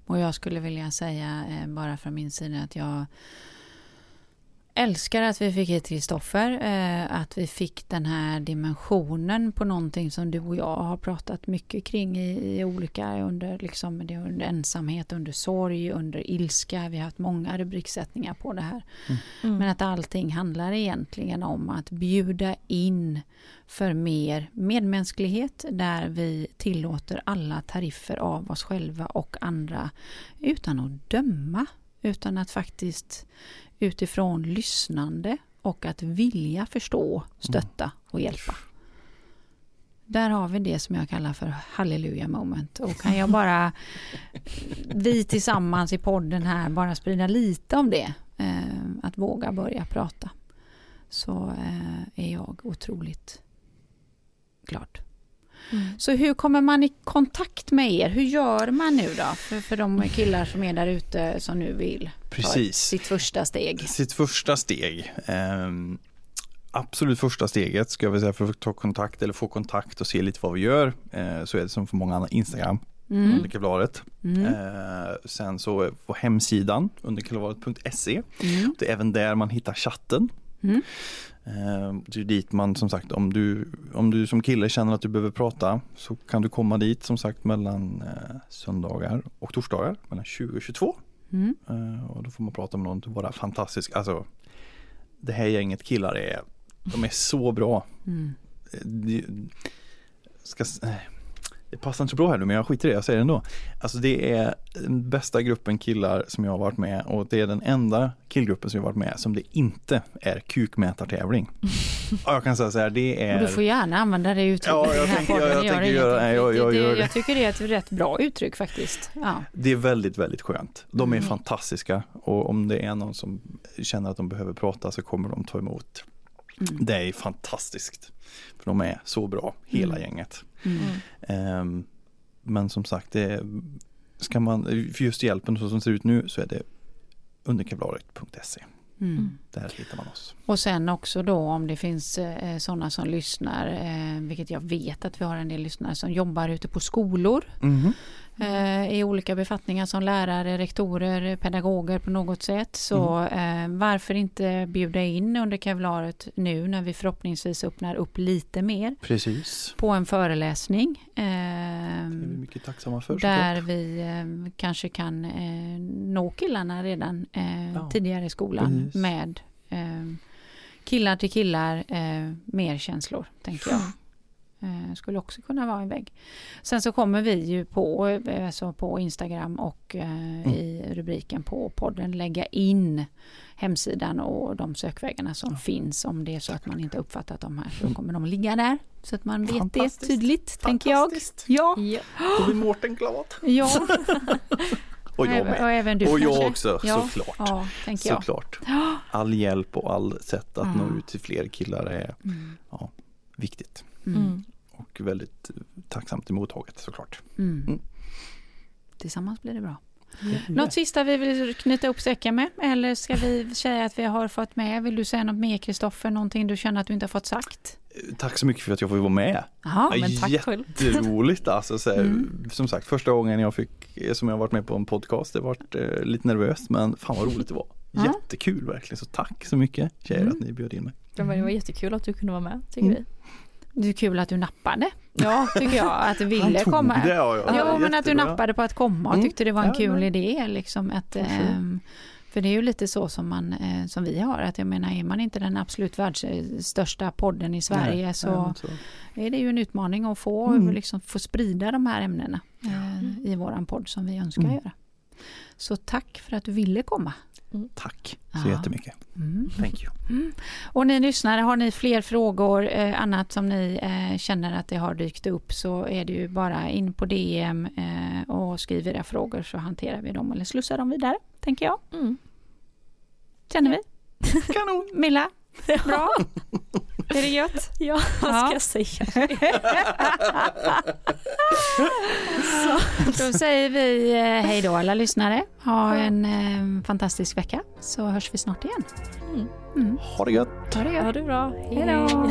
Och jag skulle vilja säga eh, bara från min sida att jag älskar att vi fick hit Kristoffer. Eh, att vi fick den här dimensionen på någonting som du och jag har pratat mycket kring i, i olika under, liksom, det, under ensamhet, under sorg, under ilska. Vi har haft många rubriksättningar på det här. Mm. Men att allting handlar egentligen om att bjuda in för mer medmänsklighet där vi tillåter alla tariffer av oss själva och andra utan att döma. Utan att faktiskt utifrån lyssnande och att vilja förstå, stötta och hjälpa. Där har vi det som jag kallar för halleluja moment. Och kan jag bara, *laughs* vi tillsammans i podden här, bara sprida lite om det. Eh, att våga börja prata. Så eh, är jag otroligt glad. Mm. Så hur kommer man i kontakt med er? Hur gör man nu då? För, för de killar som är där ute som nu vill ta Precis. sitt första steg. Sitt första steg. ehm, absolut första steget ska jag säga för att ta kontakt eller få kontakt och se lite vad vi gör. Eh, så är det som för många andra Instagram Mm. under kevlaret. Mm. Eh, sen så på hemsidan under kevlaret.se. Mm. Det är även där man hittar chatten. Mm. Eh, det är dit man som sagt om du, om du som kille känner att du behöver prata så kan du komma dit som sagt mellan eh, söndagar och torsdagar mellan 20 och 22. Mm. Eh, och då får man prata med någon av våra fantastiska, alltså det här gänget killar är, de är så bra. Mm. Det, ska, det passar inte så bra här nu men jag skiter i det, jag säger det ändå. Alltså det är den bästa gruppen killar som jag har varit med och det är den enda killgruppen som jag har varit med som det inte är kukmätartävling. *laughs* Och jag kan säga så här, det är du får gärna använda det uttrycket. Ja, jag tänker- jag- jag Gör tänker ingenting. göra- nej, jag- jag det, gör det, det. jag tycker det är ett rätt bra uttryck faktiskt. Ja. Det är väldigt, väldigt skönt. De är Mm. fantastiska och om det är någon som känner att de behöver prata så kommer de ta emot. Mm. Det är fantastiskt. För de är så bra, hela Mm. gänget. Mm. Ehm, men som sagt, det ska man, för just hjälpen så som det ser ut nu så är det underkevlaret.se. Mm. Där hittar man oss. Och sen också då om det finns eh, sådana som lyssnar, eh, vilket jag vet att vi har en del lyssnare som jobbar ute på skolor eh, i olika befattningar som lärare, rektorer, pedagoger på något sätt. Så eh, varför inte bjuda in under kevlaret nu när vi förhoppningsvis öppnar upp lite mer Precis. på en föreläsning. Det är Eh, vi mycket tacksamma för. där såklart. vi eh, kanske kan eh, nå killarna redan eh, Ja, tidigare i skolan precis. med eh, killar till killar, eh, mer känslor tänker jag. Eh, skulle också kunna vara en väg. Sen så kommer vi ju på, eh, alltså på Instagram och eh, i rubriken på podden lägga in hemsidan och de sökvägarna som finns om det är så att man inte uppfattat de här. Då kommer de ligga där så att man vet det tydligt, tänker jag. Fantastiskt. Ja, Ja. Då blir Mårten glad. ja. *laughs* Och jag även, med. och även du Och jag kanske? också, ja. såklart. Ja, tänker jag. Såklart. All hjälp och all sätt att Ja. nå ut till fler killar är Mm. Viktigt. Mm. Mm. Och väldigt tacksamt emottaget såklart. Mm. Mm. Tillsammans blir det bra. Ja. Något sista vi vill knyta upp säcken med? Eller ska vi säga att vi har fått med? Vill du säga något mer Kristoffer? Någonting du känner att du inte har fått sagt? Tack så mycket för att jag får vara med. Jaha, men tack. Jätteroligt alltså. Så här, Mm. Som sagt första gången jag fick, som jag varit med på en podcast, det varit eh, lite nervöst men fan vad roligt det var. Jättekul verkligen, så tack så mycket tjejer Mm. att ni bjöd in mig. Men det var jättekul att du kunde vara med, tycker Mm. vi. Det är kul att du nappade. Ja, tycker jag. Att du ville komma. det, ja, ja. Ja, men att du nappade på att komma och Mm. tyckte det var en Ja, kul idé. Liksom, att, ehm, för det är ju lite så som, man, eh, som vi har. Att jag menar, är man inte den absolut världs, största podden i Sverige Nej, så så. är det ju en utmaning att få, Mm. liksom, få sprida de här ämnena eh, i våran podd som vi önskar Mm. göra. Så tack för att du ville komma. Tack så Ja. jättemycket. Mm. Thank you. Och ni lyssnare, har ni fler frågor, eh, annat som ni eh, känner att det har dykt upp så är det ju bara in på DM eh, och skriv era frågor så hanterar vi dem eller slussar dem vidare, tänker jag. Mm. Känner vi? Kanon! *laughs* Milla? *laughs* Bra? *laughs* är det gött? Ja, *laughs* vad Ja. ska jag säga? *laughs* Då säger vi eh, hej då alla lyssnare. Ha en eh, fantastisk vecka så hörs vi snart igen. Mm. Mm. Ha det gött! Ha det Ha gött. det bra. Hej då!